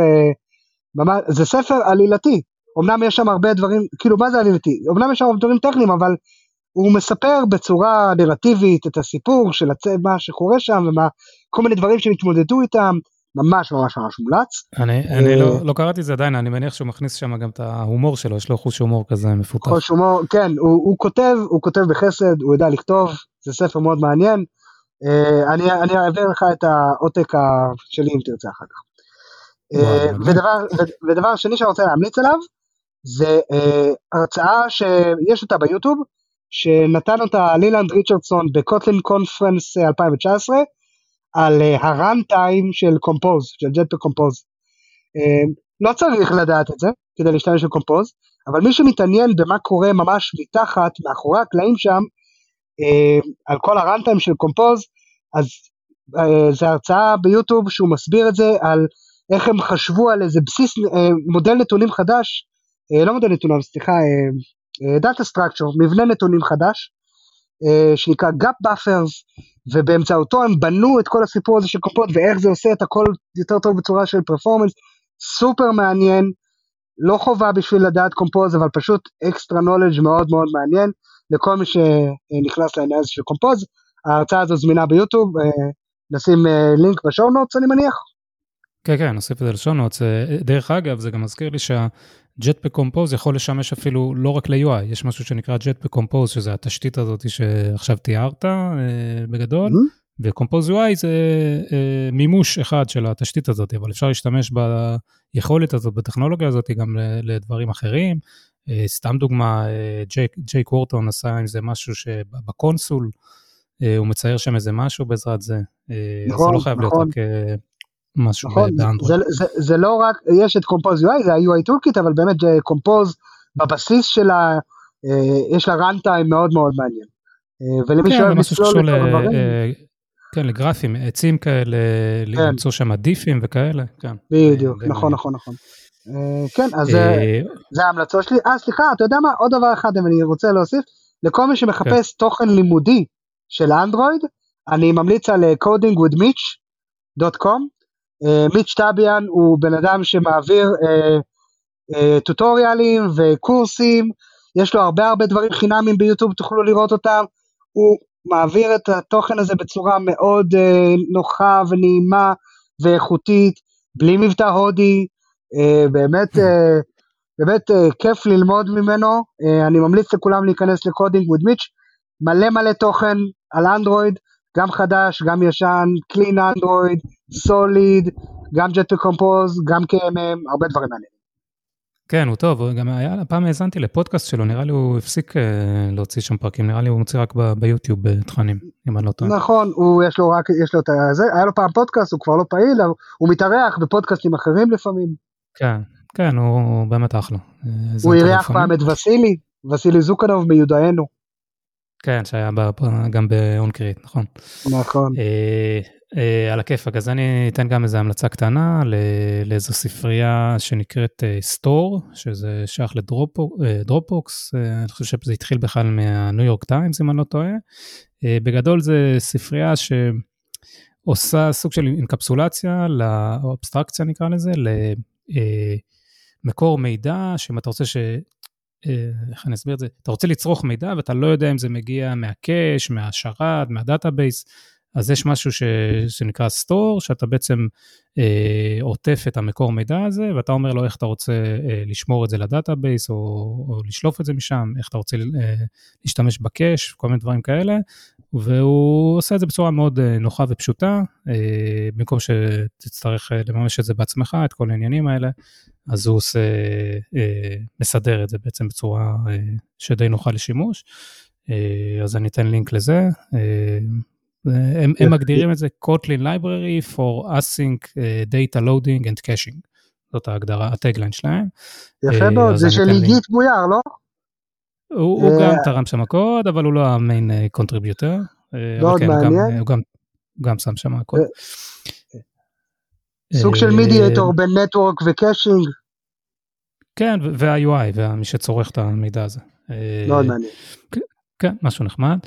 S2: ממש, זה ספר עלילתי, אמנם יש שם הרבה דברים, כאילו מה זה עלילתי? אמנם יש שם דברים טכניים, אבל הוא מספר בצורה נרטיבית את הסיפור של הצ... מה שקורה שם ומה, כל מיני דברים שהם התמודדו איתם, ממש ממש ממש מומלץ.
S1: אני, אני לא, לא קראתי את זה עדיין, אני מניח שהוא מכניס שם גם את ההומור שלו, יש לו חוש הומור כזה מפותח.
S2: חוש הומור, כן, הוא, הוא כותב, הוא כותב בחסד, הוא יודע לכתוב, זה ספר מאוד מעניין. אני, אני אעביר לך את העותק שלי אם תרצה אחר כך. ודבר, ודבר שני שאני רוצה להמליץ עליו, זה הרצאה שיש אותה ביוטיוב, שנתן אותה לילנד ריצ'רדסון בקוטלין קונפרנס 2019, על ה runtime של Compose, של Jetpack Compose. לא צריך לדעת את זה כדי להשתמש ב Compose, אבל מי שמתעניין במה קורה ממש מתחת, מאחורי הקלעים שם, על כל ה runtime של Compose, אז זה הרצאה ביוטיוב שהוא מסביר את זה, על איך הם חשבו על איזה בסיס, מודל נתונים חדש, לא מודל נתונים, סליחה, data structure, מבנה נתונים חדש, שנקרא gap buffers, ובאמצעותו הם בנו את כל הסיפור הזה של Compose ואיך זה עושה את הכל יותר טוב בצורה של performance, סופר מעניין, לא חובה בשביל לדעת Compose, אבל פשוט extra knowledge מאוד מאוד מעניין לכל מי שנכנס לעניין הזה של Compose. ההרצאה הזו זמינה ביוטיוב, נשים לינק ב show אני מניח.
S1: כן, כן, נוסיף את זה ל show notes. דרך אגב, זה גם מזכיר לי שה... Jetpack Compose יכול לשמש אפילו לא רק ל-UI, יש משהו שנקרא Jetpack Compose, שזה התשתית הזאת שעכשיו תיארת אה, בגדול, mm-hmm. ו-Compose UI זה אה, מימוש אחד של התשתית הזאת, אבל אפשר להשתמש ביכולת הזאת, בטכנולוגיה הזאת, גם לדברים אחרים. אה, סתם דוגמה, אה, ג'ייק, ג'ייק וורטון עשה עם זה משהו שב console, אה, הוא מצייר שם איזה משהו בעזרת זה. נכון, אז זה לא חייב נכון. להיות רק... משהו נכון, באנדרואיד.
S2: זה, זה, זה לא רק, יש את Compose UI, זה ה-UI toolkit, אבל באמת Compose בבסיס שלה, אה, יש לה runtime מאוד מאוד מעניין.
S1: אה, ולמי כן, שאוהב לצלול את הדברים. אה, כן, לגרפים, עצים כאלה, כן. למצוא שם דיפים וכאלה, כן.
S2: בדיוק, נכון, נכון, נכון. כן, אז זה ההמלצות שלי. אה, סליחה, אתה יודע מה? עוד דבר אחד אני רוצה להוסיף. לכל מי שמחפש כן. תוכן לימודי של אנדרואיד, אני ממליץ על codingwithmitch.com. אה, מיץ' טביאן הוא בן אדם שמעביר אה, אה, טוטוריאלים וקורסים, יש לו הרבה הרבה דברים חינמים ביוטיוב, תוכלו לראות אותם, הוא מעביר את התוכן הזה בצורה מאוד נוחה ונעימה ואיכותית, בלי מבטא הודי, באמת, באמת כיף ללמוד ממנו, אני ממליץ לכולם להיכנס לקודינג with מיץ', מלא מלא תוכן על אנדרואיד, גם חדש, גם ישן, קלין אנדרואיד, סוליד, גם ג'ט קומפוז, גם KMM, הרבה דברים מעניינים.
S1: כן, הוא טוב, גם היה, פעם האזנתי לפודקאסט שלו, נראה לי הוא הפסיק אה, להוציא שם פרקים, נראה לי הוא מוציא רק ב- ביוטיוב אה, תכנים, אם אני לא טועה.
S2: נכון, הוא, יש לו רק, יש לו את זה, היה לו פעם פודקאסט, הוא כבר לא פעיל, הוא מתארח בפודקאסטים אחרים לפעמים.
S1: כן, כן, הוא באמת אחלה.
S2: אה, הוא אירח פעם את וסילי, וסילי זוקנוב מיודענו.
S1: כן, שהיה גם ב onCreate, נכון.
S2: נכון.
S1: אה, על הכיפאק, אז אני אתן גם איזו המלצה קטנה לאיזו ספרייה שנקראת Store, אה, שזה שייך ל Dropbox, אני חושב שזה התחיל בכלל מה New York Times, אם אני לא טועה. בגדול זה ספרייה שעושה סוג של אנקפסולציה, או אבסטרקציה נקרא לזה, למקור מידע, שאם אתה רוצה ש... אה, איך אני אסביר את זה? אתה רוצה לצרוך מידע ואתה לא יודע אם זה מגיע מה cache, מהשרת, מה database, אז יש משהו ש, שנקרא Store, שאתה בעצם אה, עוטף את המקור מידע הזה, ואתה אומר לו איך אתה רוצה אה, לשמור את זה ל database, או, או לשלוף את זה משם, איך אתה רוצה אה, להשתמש ב cache, כל מיני דברים כאלה, והוא עושה את זה בצורה מאוד אה, נוחה ופשוטה, אה, במקום שתצטרך אה, לממש את זה בעצמך, את כל העניינים האלה, אז הוא עושה, אה, מסדר את זה בעצם בצורה אה, שדי נוחה לשימוש. אה, אז אני אתן לינק לזה. הם, הם מגדירים את זה Kotlin Library for Async Data Loading and Caching. זאת ההגדרה, ה tagline שלהם.
S2: יפה מאוד, זה של עידית בויאר, לא?
S1: הוא, הוא גם תרם שם קוד, אבל הוא לא ה main contributor.
S2: מאוד כן, מעניין.
S1: גם, הוא גם, גם שם שם קוד.
S2: סוג של מידיאטור בין נטוורק וקאשינג.
S1: כן, וה-UI, ומי שצורך את המידע הזה.
S2: מאוד מעניין.
S1: כן, משהו נחמד.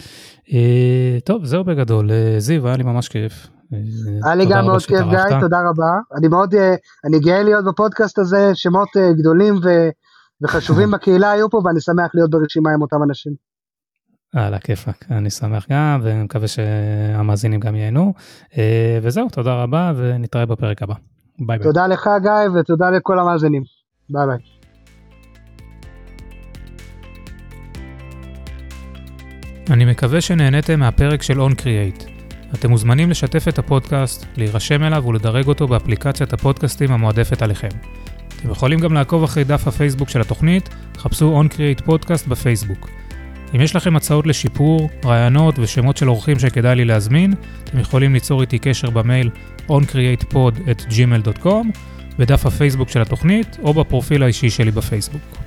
S1: אה, טוב, זהו בגדול. אה, זיו, היה לי ממש כיף. אה,
S2: היה לי גם מאוד כיף. גיא, תודה רבה. אני מאוד, אה, אני גאה להיות בפודקאסט הזה, שמות גדולים ו- וחשובים בקהילה היו פה, ואני שמח להיות ברשימה עם אותם אנשים.
S1: על הכיפאק, אני שמח גם, ומקווה שהמאזינים גם ייהנו. וזהו, תודה רבה, ונתראה בפרק הבא. ביי ביי.
S2: תודה לך גיא, ותודה לכל המאזינים. ביי ביי.
S1: אני מקווה שנהניתם מהפרק של On Create. אתם מוזמנים לשתף את הפודקאסט, להירשם אליו ולדרג אותו באפליקציית הפודקאסטים המועדפת עליכם. אתם יכולים גם לעקוב אחרי דף הפייסבוק של התוכנית, חפשו On Create פודקאסט בפייסבוק. אם יש לכם הצעות לשיפור, רעיונות ושמות של אורחים שכדאי לי להזמין, אתם יכולים ליצור איתי קשר במייל oncreatepod@gmail.com, בדף הפייסבוק של התוכנית או בפרופיל האישי שלי בפייסבוק.